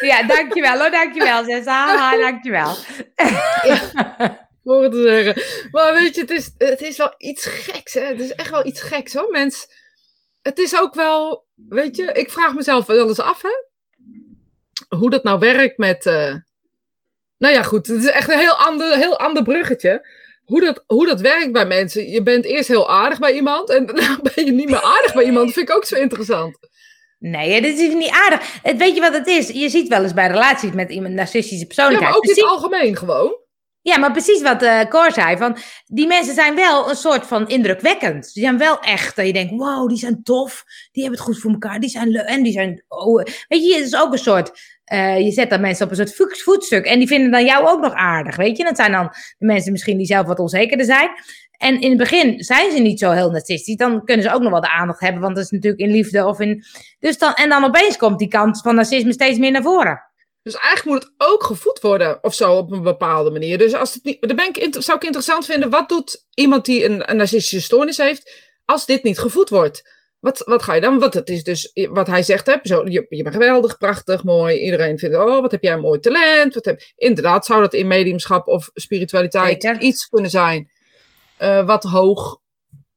Ja, dankjewel hoor, dankjewel. Zes, haha, dankjewel. Het te zeggen. Maar weet je, het is, het is wel iets geks, hè? Het is echt wel iets geks, hoor, mens. Het is ook wel, weet je, ik vraag mezelf wel eens af, hè? Hoe dat nou werkt met. eh, Nou ja, goed, het is echt een heel ander, heel ander bruggetje. Hoe dat, hoe dat werkt bij mensen. Je bent eerst heel aardig bij iemand en daarna ben je niet meer aardig bij iemand. Dat vind ik ook zo interessant. Nee, dit is niet aardig. Het, weet je wat het is? Je ziet wel eens bij relaties met iemand narcistische Ja, persoonlijkheid. maar ook in het algemeen gewoon. Ja, maar precies wat eh Cor zei. Van, die mensen zijn wel een soort van indrukwekkend. Die zijn wel echt. Dat je denkt, wow, die zijn tof. Die hebben het goed voor elkaar. Die zijn leuk. En die zijn... Oh, eh, weet je, het is ook een soort... eh, je zet dan mensen op een soort voet- voetstuk. En die vinden dan jou ook nog aardig. Weet je, dat zijn dan de mensen misschien die zelf wat onzekerder zijn. En in het begin zijn ze niet zo heel narcistisch. Dan kunnen ze ook nog wel de aandacht hebben. Want dat is natuurlijk in liefde of in... Dus dan, en dan opeens komt die kant van narcisme steeds meer naar voren. Dus eigenlijk moet het ook gevoed worden of zo op een bepaalde manier. Dus als het niet, dan ben ik, zou ik interessant vinden, wat doet iemand die een narcistische stoornis heeft, als dit niet gevoed wordt? Wat, wat ga je dan? Want het is dus wat hij zegt, hè, zo, je, je bent geweldig, prachtig, mooi. Iedereen vindt, oh, wat heb jij een mooi talent. Wat heb, inderdaad, zou dat in mediumschap of spiritualiteit Zeker. iets kunnen zijn eh, wat hoog,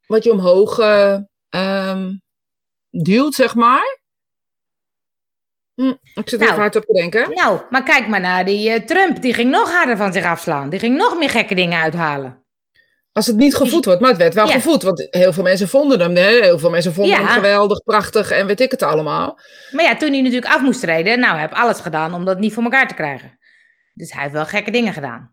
wat je omhoog eh, ehm, duwt, zeg maar. Hm, ik zit Nou. even hard op te denken. Nou, maar kijk maar naar die eh, Trump. Die ging nog harder van zich afslaan. Die ging nog meer gekke dingen uithalen. Als het niet gevoed wordt, maar het werd wel Ja. gevoed. Want heel veel mensen vonden hem, hè? heel veel mensen vonden Ja. hem geweldig, prachtig en weet ik het allemaal. Maar ja, toen hij natuurlijk af moest treden, nou, hij heeft alles gedaan om dat niet voor elkaar te krijgen. Dus hij heeft wel gekke dingen gedaan.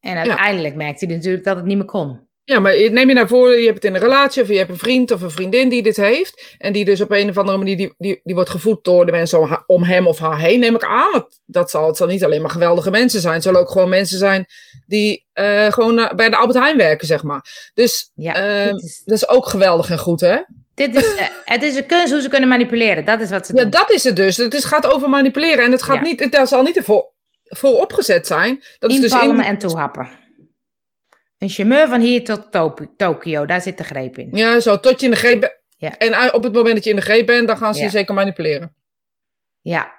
En uiteindelijk merkte hij natuurlijk dat het niet meer kon. Ja, maar neem je nou voor, je hebt het in een relatie of je hebt een vriend of een vriendin die dit heeft. En die dus op een of andere manier, die, die, die wordt gevoed door de mensen om, hem of haar heen. Neem ik aan, want dat zal, het zal niet alleen maar geweldige mensen zijn. Het zullen ook gewoon mensen zijn die eh, gewoon eh, bij de Albert Heijn werken, zeg maar. Dus Ja, is, dat is ook geweldig en goed, hè? dit is, eh, het is een kunst hoe ze kunnen manipuleren. Dat is wat ze Ja, doen. dat is het dus. Het is, gaat over manipuleren. En het gaat Ja. niet, het, dat zal niet ervoor, voor opgezet zijn. Dat is dus in, en toehappen. Een chameur van hier tot Tokio, daar zit de greep in. Ja, zo tot je in de greep bent. Ja. En op het moment dat je in de greep bent, dan gaan ze je zeker manipuleren. Ja.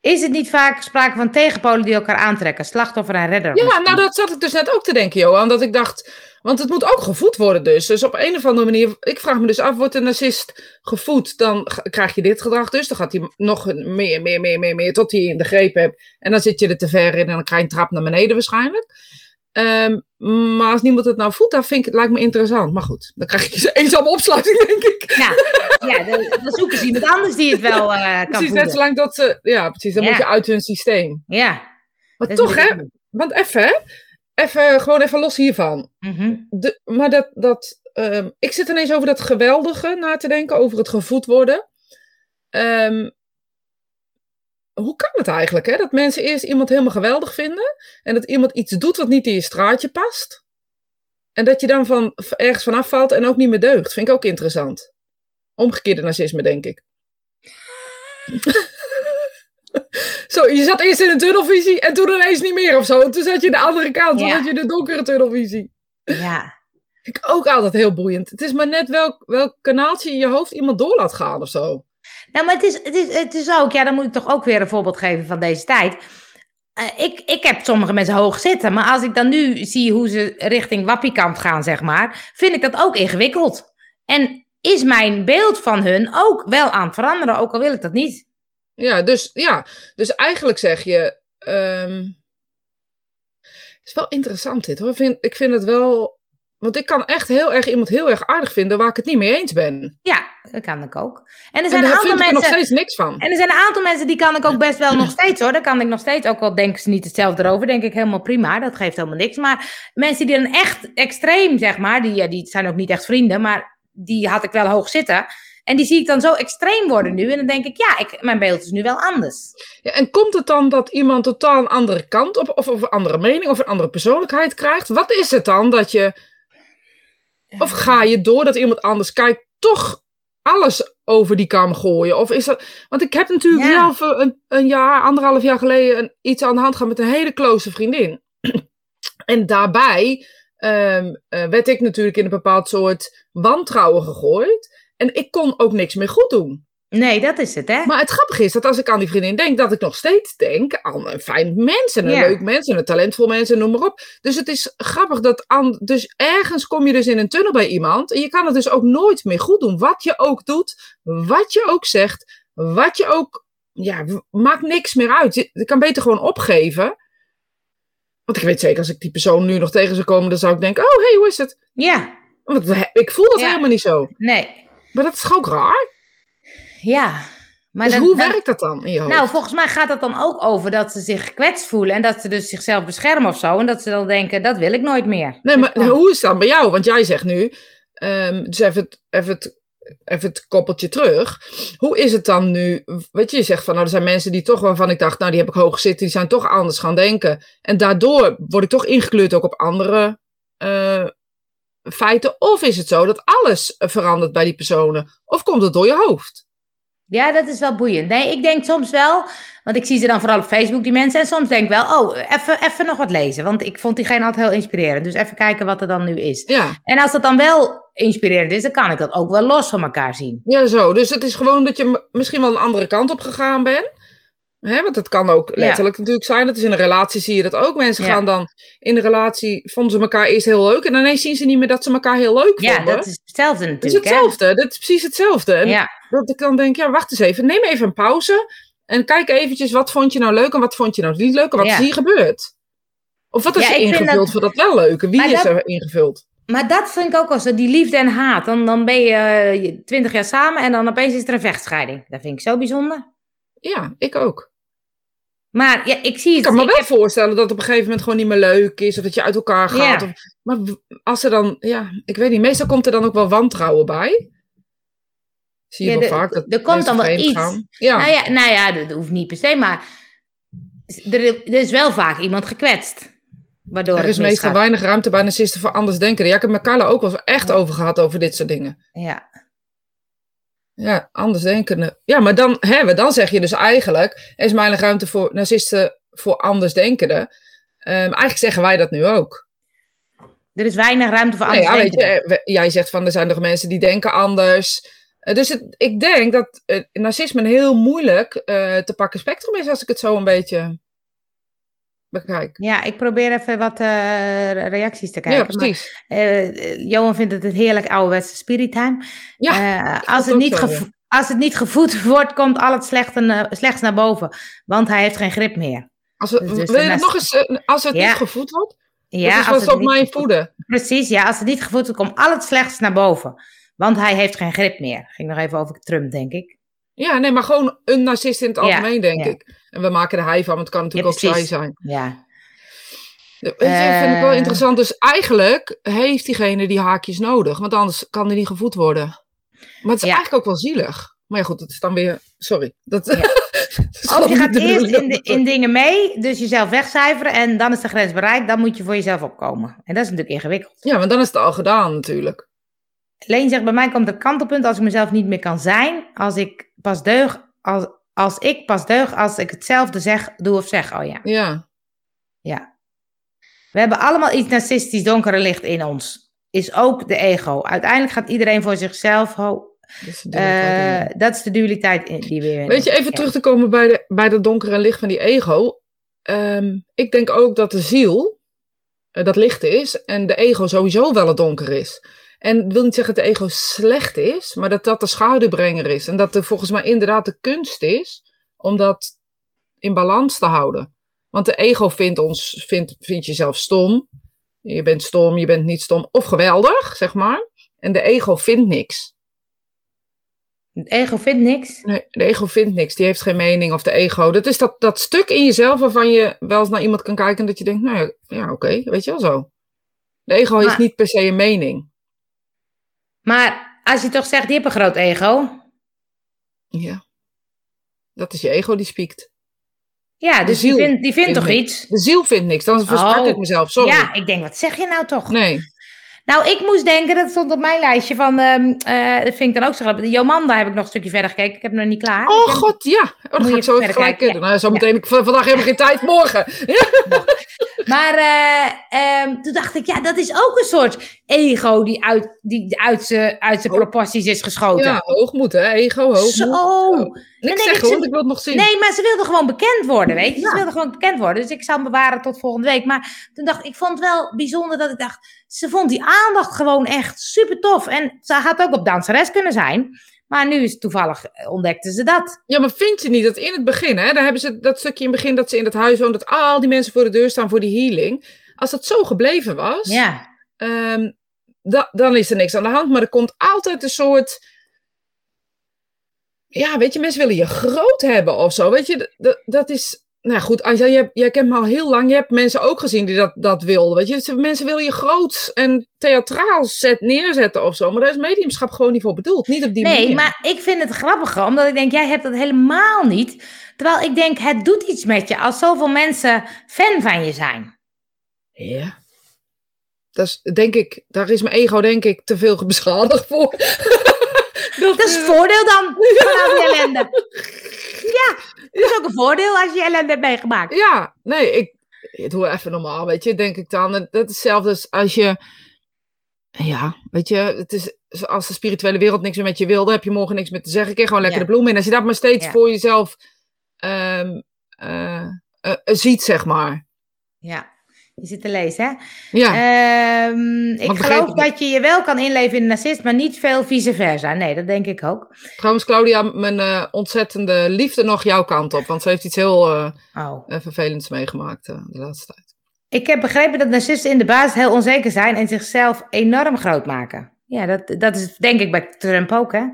Is het niet vaak sprake van tegenpolen die elkaar aantrekken? Slachtoffer en redder? Ja, misschien? nou dat zat ik dus net ook te denken, Johan. Dat ik dacht, want het moet ook gevoed worden dus. Dus op een of andere manier, ik vraag me dus af, wordt een narcist gevoed? Dan krijg je dit gedrag dus. Dan gaat hij nog meer, meer, meer, meer, meer, tot hij in de greep hebt. En dan zit je er te ver in en dan krijg je een trap naar beneden waarschijnlijk. Ehm, maar als niemand het nou voedt, dan vind ik het lijkt me interessant. Maar goed, dan krijg je een eenzame opsluiting, denk ik. Ja, ja dan, dan zoeken ze iemand anders die het wel eh, kan Precies, net zolang dat ze, ja precies, dan Ja. moet je uit hun systeem. Ja. Maar dat toch hè, want even hè, even, gewoon even los hiervan. Mhm. De, maar dat, dat, ehm, ik zit ineens over dat geweldige na te denken, over het gevoed worden. Ehm, hoe kan het eigenlijk, hè? Dat mensen eerst iemand helemaal geweldig vinden en dat iemand iets doet wat niet in je straatje past. En dat je dan van, ergens vanaf valt en ook niet meer deugt. Vind ik ook interessant. Omgekeerde narcisme, denk ik. zo, je zat eerst in een tunnelvisie en toen ineens niet meer of zo. En toen zat je aan de andere kant, toen Ja. zat je in de donkere tunnelvisie. Ja. Vind ik ook altijd heel boeiend. Het is maar net welk, welk kanaaltje in je hoofd iemand door laat gaan of zo. Nou, maar het is, het, is, het is ook, ja, dan moet ik toch ook weer een voorbeeld geven van deze tijd. Eh, ik, ik heb sommige mensen hoog zitten, maar als ik dan nu zie hoe ze richting wappiekant gaan, zeg maar, vind ik dat ook ingewikkeld. En is mijn beeld van hun ook wel aan het veranderen, ook al wil ik dat niet. Ja, dus, ja. dus eigenlijk zeg je. ehm, het is wel interessant dit hoor. Ik vind, ik vind het wel. Want ik kan echt heel erg iemand heel erg aardig vinden waar ik het niet mee eens ben. Ja, dat kan ik ook. En er En zijn een daar aantal vind ik er nog mensen. steeds niks van. En er zijn een aantal mensen die kan ik ook best wel nog steeds hoor. Daar kan ik nog steeds, ook al denken ze niet hetzelfde erover, denk ik helemaal prima. Dat geeft helemaal niks. Maar mensen die dan echt extreem, zeg maar, die, ja, die zijn ook niet echt vrienden, maar die had ik wel hoog zitten. En die zie ik dan zo extreem worden nu. En dan denk ik, ja, ik, mijn beeld is nu wel anders. Ja, en komt het dan dat iemand totaal een andere kant op, of, of een andere mening, of een andere persoonlijkheid krijgt? Wat is het dan dat je. Of ga je doordat iemand anders kijkt, toch alles over die kam gooien? Of is dat. Want ik heb natuurlijk Ja. zelf een, een jaar, anderhalf jaar geleden, een, iets aan de hand gehad met een hele close vriendin. en daarbij ehm, eh, werd ik natuurlijk in een bepaald soort wantrouwen gegooid. En ik kon ook niks meer goed doen. Nee, dat is het, hè? Maar het grappige is dat als ik aan die vriendin denk, dat ik nog steeds denk aan een fijn mens en een Ja. leuk mens en een talentvol mens en noem maar op. Dus het is grappig dat aan, dus ergens kom je dus in een tunnel bij iemand en je kan het dus ook nooit meer goed doen. Wat je ook doet, wat je ook zegt, wat je ook, ja, maakt niks meer uit. Je, kan beter gewoon opgeven. Want ik weet zeker, als ik die persoon nu nog tegen zou komen, dan zou ik denken, oh hey, hoe is het? Ja, Want ik voel dat Ja. helemaal niet zo. nee. Maar dat is ook raar? Ja. Maar dus dan- hoe dan- werkt dat dan in je hoofd? Nou, volgens mij gaat dat dan ook over dat ze zich gekwetst voelen en dat ze dus zichzelf beschermen of zo. En dat ze dan denken, dat wil ik nooit meer. Nee, maar Dus hoe is het dan bij jou? Want jij zegt nu, ehm, dus even het, even, het, even het koppeltje terug. Hoe is het dan nu? Weet je, je zegt van, nou, er zijn mensen die toch waarvan ik dacht, nou, die heb ik hoog zitten, die zijn toch anders gaan denken. En daardoor word ik toch ingekleurd ook op andere eh, feiten. Of is het zo dat alles verandert bij die personen? Of komt het door je hoofd? Ja, dat is wel boeiend. Nee, ik denk soms wel, want ik zie ze dan vooral op Facebook, die mensen. En soms denk ik wel, oh, even, even nog wat lezen. Want ik vond diegene altijd heel inspirerend. Dus even kijken wat er dan nu is. Ja, En als dat dan wel inspirerend is, dan kan ik dat ook wel los van elkaar zien. ja, zo. Dus het is gewoon dat je misschien wel een andere kant op gegaan bent. Hè, want het kan ook letterlijk natuurlijk zijn. Dat is in een relatie zie je dat ook. Mensen Ja. gaan dan in de relatie, vonden ze elkaar eerst heel leuk. En ineens zien ze niet meer dat ze elkaar heel leuk Ja, vonden. dat is hetzelfde Het is natuurlijk. hè? hetzelfde. Dat is precies hetzelfde. En Ja, dat ik dan denk, ja, wacht eens even. Neem even een pauze. En kijk eventjes, wat vond je nou leuk en wat vond je nou niet leuk en wat Ja. is hier gebeurd? Of wat is Ja, er ingevuld dat- voor dat wel leuke? Wie Maar is dat- er ingevuld? Maar dat vind ik ook zo, die liefde en haat. Dan, dan ben je twintig jaar samen en dan opeens is er een vechtscheiding. Dat vind ik zo bijzonder. Ja, ik ook. Maar ja, ik zie het. Ik kan me ik wel heb- voorstellen dat het op een gegeven moment gewoon niet meer leuk is. Of dat je uit elkaar gaat. Ja. Of, maar als er dan, ja, ik weet niet. Meestal komt er dan ook wel wantrouwen bij. Zie je Ja, wel de- vaak. Dat er komt dan wel iets. gaan. Ja. Nou ja, nou ja dat hoeft niet per se, maar er, er is wel vaak iemand gekwetst. Waardoor er is meestal weinig ruimte bij narcisten voor anders denken. Ja, ik heb met Carla ook wel echt over gehad over dit soort dingen. Ja. Ja, anders denken. Ja, maar dan, hè, dan zeg je dus eigenlijk, er is weinig ruimte voor narcisten voor anders denkenden. Ehm, eigenlijk zeggen wij dat nu ook. Er is weinig ruimte voor anders ja, weet je, eh, jij zegt van er zijn nog mensen die denken anders. Eh, dus het, ik denk dat eh, narcisme een heel moeilijk eh, te pakken spectrum is als ik het zo een beetje bekijk. Ja, ik probeer even wat reacties te kijken. Ja, precies. Johan vindt het een heerlijk ouderwetse spirittime. Ja, als, het het niet zo, als het niet gevoed wordt, komt al het slechte, slechts naar boven. Want hij heeft geen grip meer. Als dus- dus wil je het nog eens, als het Ja. niet gevoed wordt? Ja, dat is als wat het op mijn voeden. Precies, ja, als het niet gevoed wordt, komt al het slechts naar boven. Want hij heeft geen grip meer. Ging nog even over Trump, denk ik. Ja, nee, maar gewoon een narcist in het Ja, algemeen, denk ja. ik. En we maken er hij van, maar het kan natuurlijk ook zij zijn. Ja, dat vind ik wel Eh. interessant. Dus eigenlijk heeft diegene die haakjes nodig, want anders kan hij niet gevoed worden. Maar het is eigenlijk ook wel zielig. Maar ja, goed, het is dan weer. Sorry. Dat, Ja. dat Of je gaat eerst in, de- in dingen mee, dus jezelf wegcijferen en dan is de grens bereikt. Dan moet je voor jezelf opkomen. En dat is natuurlijk ingewikkeld. Ja, maar dan is het al gedaan natuurlijk. Leen zegt, bij mij komt het kantelpunt als ik mezelf niet meer kan zijn. Als ik pas deug, als, als ik pas deug als ik hetzelfde zeg, doe of zeg. Oh ja, Ja. ja. We hebben allemaal iets narcistisch donkere licht in ons. Is ook de ego. Uiteindelijk gaat iedereen voor zichzelf. Ho, Dat is de dualiteit. eh, dat is de dualiteit in- die we in Weet je, even ja. terug te komen bij, de, bij dat donkere licht van die ego. Ehm, ik denk ook dat de ziel eh, dat licht is en de ego sowieso wel het donker is. En ik wil niet zeggen dat de ego slecht is, maar dat dat de schaduwbrenger is. En dat er volgens mij inderdaad de kunst is om dat in balans te houden. Want de ego vindt ons, vindt, vindt jezelf stom. Je bent stom, je bent niet stom. Of geweldig, zeg maar. En de ego vindt niks. Het ego vindt niks. Nee, de ego vindt niks. Die heeft geen mening. Of de ego. Dat is dat, dat stuk in jezelf waarvan je wel eens naar iemand kan kijken. En dat je denkt, nou ja, ja oké, weet je wel zo. De ego heeft Maar- niet per se een mening. Maar als je toch zegt, die heeft een groot ego. Ja. Dat is je ego die spiekt. Ja, dus die vindt, die vindt toch niks. iets? De ziel vindt niks. Dan versprak Oh. ik mezelf. Sorry. Ja, ik denk, wat zeg je nou toch? Nee. Nou, ik moest denken, dat stond op mijn lijstje van, ehm, eh, dat vind ik dan ook zo grappig. De Jomanda heb ik nog een stukje verder gekeken. Ik heb hem nog niet klaar. Oh god, ja. Oh, dan Moet ga ik zo even gelijk kijken, doen. Nou, zo meteen, ik, vandaag heb ik geen tijd, morgen. Maar eh, ehm, toen dacht ik, ja, dat is ook een soort ego die uit, die uit zijn uit zijn proporties is geschoten. Ja, hoogmoed hè. Ego, hoogmoed. Zo. Oh. ik, ze- want ik wil het nog zien. Nee, maar ze wilde gewoon bekend worden, weet je. Ja. Ze wilde gewoon bekend worden. Dus ik zou hem bewaren tot volgende week. Maar toen dacht ik, ik vond het wel bijzonder dat ik dacht... Ze vond die aandacht gewoon echt super tof. En ze had ook op danseres kunnen zijn. Maar nu is toevallig, eh, ontdekte ze dat. Ja, maar vind je niet dat in het begin, hè, daar hebben ze dat stukje in het begin dat ze in het huis woont, dat al die mensen voor de deur staan voor die healing. Als dat zo gebleven was, Ja, ehm, da- dan is er niks aan de hand. Maar er komt altijd een soort. Ja, weet je, mensen willen je groot hebben of zo. Weet je, dat, dat is. Nou goed, Anja, jij, jij kent me al heel lang. Je hebt mensen ook gezien die dat, dat wilden. Weet je, mensen willen je groot en theatraal zet, neerzetten of zo. Maar daar is mediumschap gewoon niet voor bedoeld. Niet op die nee, manier. maar ik vind het grappig, omdat ik denk, jij hebt dat helemaal niet. Terwijl ik denk, het doet iets met je als zoveel mensen fan van je zijn. Ja. Dat is, denk ik, daar is mijn ego denk ik te veel beschadigd voor. Dat is het voordeel dan van al die ellende. Ja, dat is ook een voordeel als je ellende hebt meegemaakt. Ja, nee, ik, ik doe even normaal, weet je, denk ik dan. Dat is hetzelfde als als je, ja, weet je, het is als de spirituele wereld niks meer met je wil, dan heb je morgen niks meer te zeggen. Keer gewoon lekker Ja. de bloem in. Als je dat maar steeds Ja. voor jezelf ehm, eh, eh, ziet, zeg maar. Ja. Je zit te lezen, hè? Ja, Ehm, ik geloof ik dat je je wel kan inleven in een narcist, maar niet veel vice versa. Nee, dat denk ik ook. trouwens Claudia, mijn eh, ontzettende liefde nog jouw kant op. Want ze heeft iets heel eh, Oh. eh, vervelends meegemaakt de laatste tijd. Ik heb begrepen dat narcisten in de basis heel onzeker zijn en zichzelf enorm groot maken. Ja, dat, dat is denk ik bij Trump ook, hè?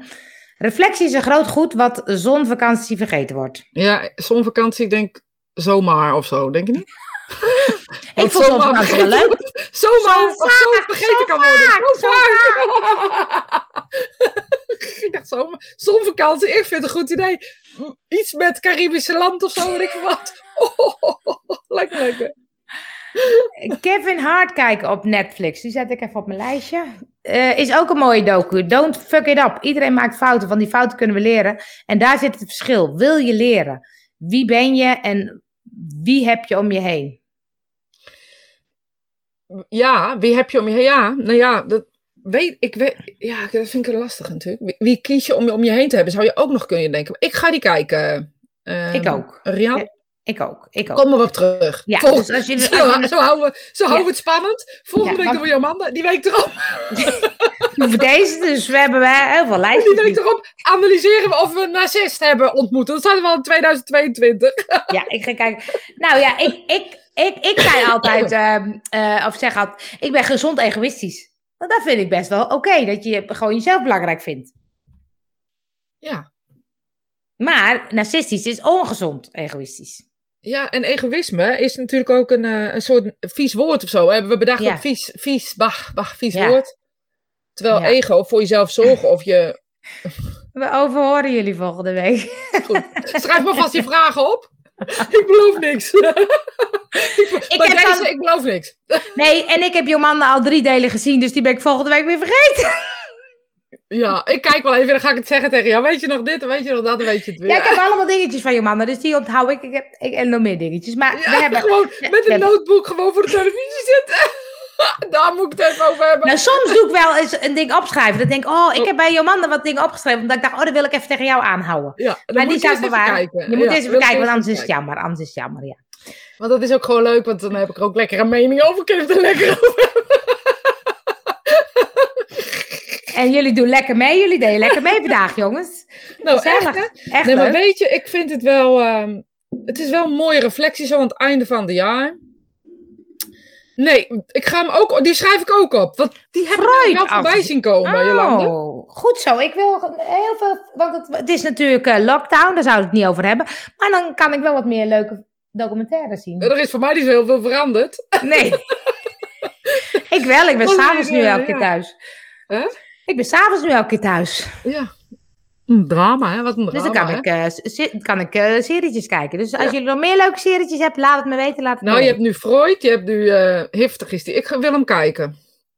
Reflectie is een groot goed wat zonvakantie vergeten wordt. Ja, zonvakantie, ik denk zomaar of zo, denk je niet? Ik vond zomaar zonvakantie wel leuk. Zomaar Zo zo vaak, vergeten zo kan worden. Zo vaak. Ik dacht zomaar, zonvakantie, ik vind het een goed idee. Iets met Caribische land of zo, weet ik wat. Oh, lekker, lekker. Kevin Hart kijken op Netflix. Die zet ik even op mijn lijstje. Eh, is ook een mooie docu. Don't fuck it up. Iedereen maakt fouten. Van die fouten kunnen we leren. En daar zit het verschil. Wil je leren? Wie ben je en wie heb je om je heen? Ja, wie heb je om je heen? Ja, nou ja, dat weet ik. Weet, ja, dat vind ik lastig natuurlijk. Wie, kies je om je om je heen te hebben, zou je ook nog kunnen denken. Ik ga die kijken. Ehm, Ik ook. Rian, Ja, Ik ook. Ik ook. kom maar op terug. Ja, dus als jullie- zo, als jullie- zo houden we, zo houden we het spannend. Volgende Ja, week doen we Jomanda. Die week erop, Voor deze, dus we hebben wel heel veel die lijstjes. week erop analyseren we of we een narcist hebben ontmoet. Dat zijn we al in 2022. Ja, ik ga kijken. Nou ja, ik, ik, ik, ik zei altijd, ehm, eh, of zeg altijd, ik ben gezond egoïstisch. Want dat vind ik best wel oké, dat je gewoon jezelf belangrijk vindt. Ja. Maar narcistisch is ongezond egoïstisch. Ja, en egoïsme is natuurlijk ook een, eh, een soort vies woord of zo. Hebben we bedacht Ja. op vies, vies, bah, bah, vies Ja. woord. Terwijl Ja. ego voor jezelf zorgen of je... We overhoren jullie volgende week. Goed, schrijf maar vast je vragen op. ik beloof niks. ik, Ik heb deze, ik beloof niks. Nee, en ik heb Jomanda al drie delen gezien, dus die ben ik volgende week weer vergeten. Ja, ik kijk wel even, dan ga ik het zeggen tegen jou. Weet je nog dit, en weet je nog dat, weet je het weer. Ja, ik heb allemaal dingetjes van Jomanda, dus die onthoud ik. Ik heb ik, en nog meer dingetjes. Maar Ja, we hebben... gewoon met een notebook gewoon voor de televisie zitten. Daar moet ik het even over hebben. Nou, soms doe ik wel eens een ding opschrijven. Dan denk ik, oh, ik heb bij Jomanda wat dingen opgeschreven. Omdat ik dacht, oh, dat wil ik even tegen jou aanhouden. ja, maar die je zou ik bewaren. kijken. Je moet Ja, eens even ik kijken, want anders is het jammer. Anders is het jammer, ja. Want dat is ook gewoon leuk, want dan heb ik er ook lekker een mening over. Kun je het er lekker over En jullie doen lekker mee. Jullie deden lekker mee vandaag, jongens. Nou, echt? Echt Nee, maar weet je, ik vind het wel... ehm, het is wel een mooie reflectie zo aan het einde van het jaar. Nee, ik ga hem ook... Die schrijf ik ook op. Want die heb ik wel voorbij af- zien komen, Jolande. Oh, goed zo. Ik wil heel veel... Want het, het is natuurlijk eh, lockdown, daar zouden we het niet over hebben. Maar dan kan ik wel wat meer leuke documentaires zien. Er is voor mij niet zo heel veel veranderd. Nee. ik wel. Ik ben Oh, s'avonds nu elke ja. keer thuis. Hè? Ik ben s'avonds nu elke keer thuis. Ja. Een drama, hè? Wat een drama, Dus dan kan hè? ik, eh, se- kan ik eh, serietjes kijken. Dus als Ja. jullie nog meer leuke serietjes hebben, laat het me weten. Laat het Nou, me je weten. hebt nu Freud, je hebt nu... eh Hiftig is die. Ik wil hem kijken.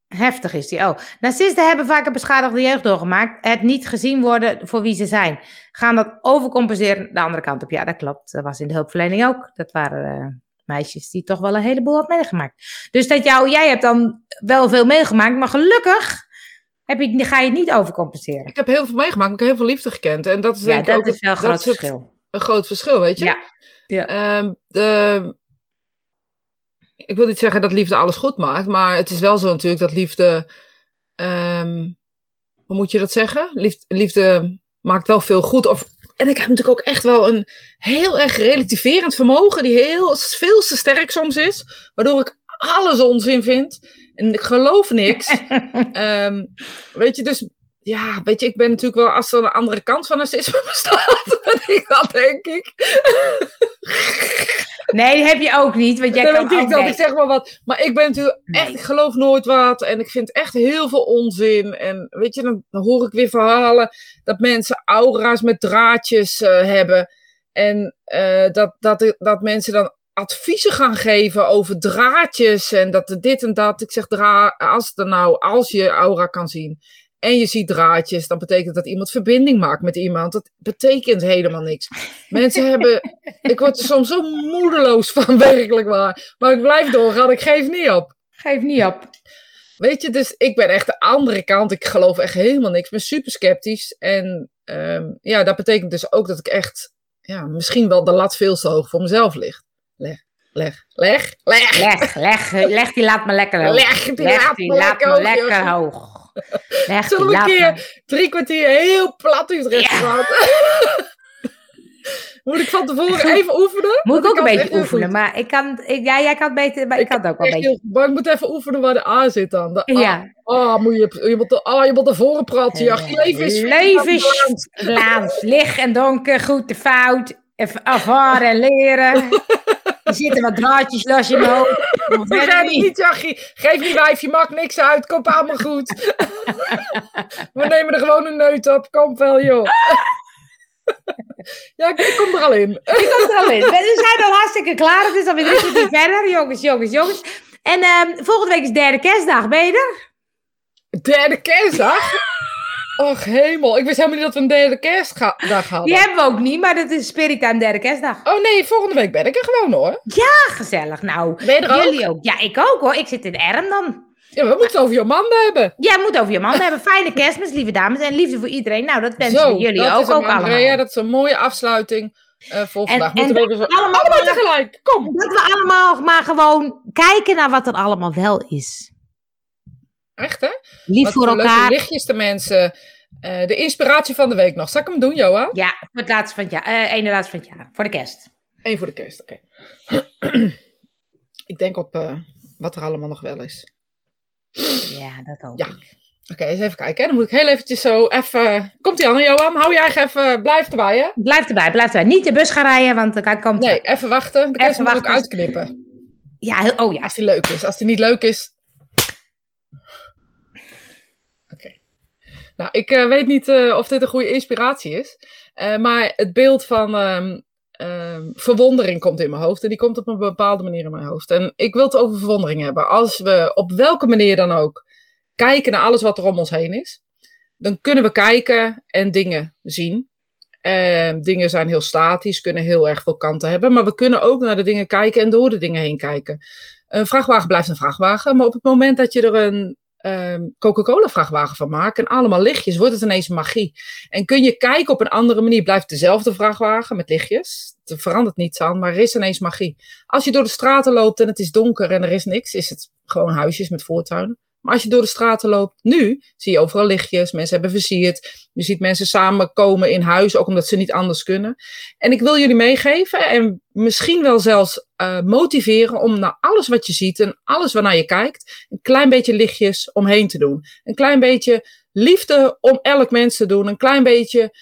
Heftig is die. Oh. Narcisten hebben vaak een beschadigde jeugd doorgemaakt. Het niet gezien worden voor wie ze zijn. Gaan dat overcompenseren de andere kant op. Ja, dat klopt. Dat was in de hulpverlening ook. Dat waren eh, meisjes die toch wel een heleboel had meegemaakt. Dus dat jou, jij hebt dan wel veel meegemaakt, maar gelukkig heb je, ga je het niet overcompenseren. Ik heb heel veel meegemaakt, maar ik heb heel veel liefde gekend. En dat is Ja, dat ook is wel een groot het- verschil. een groot verschil, weet je? Ja. Ja. Ehm, de, ik wil niet zeggen dat liefde alles goed maakt, maar het is wel zo natuurlijk dat liefde. ehm, hoe moet je dat zeggen? Liefde, liefde maakt wel veel goed. Of, en ik heb natuurlijk ook echt wel een heel erg relativerend vermogen, die heel, veel te sterk soms is, waardoor ik alles onzin vind. En ik geloof niks. Ehm, weet je, dus ja, weet je, ik ben natuurlijk wel, als er een andere kant van narcisme bestaat, ben ik dat, denk ik. Nee, heb je ook niet. Want jij Dan kan ik dat ik zeg maar wat. Maar ik ben natuurlijk echt, ik geloof nooit wat. En ik vind echt heel veel onzin. En weet je, dan, dan hoor ik weer verhalen dat mensen aura's met draadjes eh, hebben. En eh, dat, dat, dat mensen dan adviezen gaan geven over draadjes. En dat er dit en dat. Ik zeg, dra als, er nou, als je aura kan zien. En je ziet draadjes, dan betekent dat iemand verbinding maakt met iemand. Dat betekent helemaal niks. Mensen hebben. Ik word er soms zo moedeloos van, werkelijk waar. Maar ik blijf doorgaan, ik geef niet op. Geef niet op. Weet je, dus ik ben echt de andere kant. Ik geloof echt helemaal niks. Ik ben super sceptisch. En ehm, ja, dat betekent dus ook dat ik echt. Ja, misschien wel de lat veel te hoog voor mezelf ligt. Leg, leg, leg. Leg, leg, leg die laat me lekker hoog. Leg die Leg laat die me laat lekker me hoog, lekker Josje. hoog. Leg Zullen we een laat me- keer drie kwartier heel plat Utrecht Ja. praten? Moet ik van tevoren even oefenen? Moet ik ook een kan het beetje oefenen, maar ik kan, ik, ja, jij kan het beter, maar ik, kan het ook wel een beetje. Maar ik moet even oefenen waar de A zit dan. De A. Ja. Ah, moet je, je, moet, de- ah, je moet voren praten. Ja, je leven is... Leven. Licht en donker, goed en fout. Erv- Ervaren en leren. Er zitten wat draadjes los in mijn hoofd. Begrijp verder het niet. Jachie. Geef die wijf, je maakt niks uit. Komt allemaal goed. We nemen er gewoon een neut op. Kom wel, joh. Ja, ik ik kom er al in. Ik kom er al in. We zijn al hartstikke klaar. Het is alweer drie kwartier verder. Jongens, jongens, jongens. En ehm, volgende week is derde kerstdag. Ben je er? Derde kerstdag? Och, hemel. Ik wist helemaal niet dat we een derde kerstdag hadden. Die hebben we ook niet, maar dat is Spirit Time derde kerstdag. Oh nee, volgende week ben ik er gewoon hoor. Ah, gezellig. Nou, Ben je er jullie ook. Ja, ik ook hoor. Ik zit in erm dan. Ja, we moeten het over je man hebben. Jij moet over je man hebben. Fijne kerstmis, lieve dames. En liefde voor iedereen. Nou, dat wensen we jullie ook, ook allemaal. Dat is een mooie afsluiting eh, voor En- vandaag. en Moeten we Allemaal tegelijk, kom. Dat we allemaal maar gewoon kijken naar wat er allemaal wel is. Echt hè? Lief Wat voor elkaar. lichtjes de mensen. Eh, de inspiratie van de week nog. Zal ik hem doen, Johan? Ja, voor het laatste van het jaar. ene laatste van het jaar. Voor de kerst. Eén voor de kerst, oké. ik denk op eh, wat er allemaal nog wel is. Ja, dat ook. Ja. Oké, eens even kijken. hè. Dan moet ik heel eventjes zo even... Komt ie aan, Johan? Hou jij even... Blijf erbij, hè? Blijf erbij, blijf erbij. Niet de bus gaan rijden, want dan komt... Nee, even wachten. De kerst moet ik ook uitknippen. Ja, heel- oh ja. Als die leuk is. Als die niet leuk is... Nou, ik eh, weet niet eh, of dit een goede inspiratie is. eh, maar het beeld van ehm, ehm, verwondering komt in mijn hoofd. En die komt op een bepaalde manier in mijn hoofd. En ik wil het over verwondering hebben. Als we op welke manier dan ook kijken naar alles wat er om ons heen is. Dan kunnen we kijken en dingen zien. Dingen zijn heel statisch, kunnen heel erg veel kanten hebben. Maar we kunnen ook naar de dingen kijken en door de dingen heen kijken. Een vrachtwagen blijft een vrachtwagen. Maar op het moment dat je er een ehm, Coca-Cola vrachtwagen van maakt en allemaal lichtjes, wordt het ineens magie. En kun je kijken op een andere manier, blijft dezelfde vrachtwagen met lichtjes. Er verandert niets aan, maar er is ineens magie. Als je door de straten loopt en het is donker en er is niks, is het gewoon huisjes met voortuinen. Maar als je door de straten loopt, nu zie je overal lichtjes, mensen hebben versierd. Je ziet mensen samenkomen in huis, ook omdat ze niet anders kunnen. En ik wil jullie meegeven en misschien wel zelfs eh, motiveren om naar alles wat je ziet en alles waarnaar je kijkt, een klein beetje lichtjes omheen te doen. Een klein beetje liefde om elk mens te doen. Een klein beetje,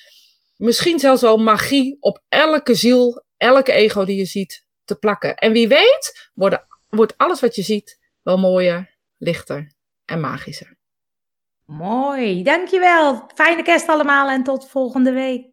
misschien zelfs wel magie op elke ziel, elke ego die je ziet te plakken. En wie weet, wordt, wordt alles wat je ziet wel mooier, lichter en magischer. Mooi, dankjewel. Fijne kerst allemaal en tot volgende week.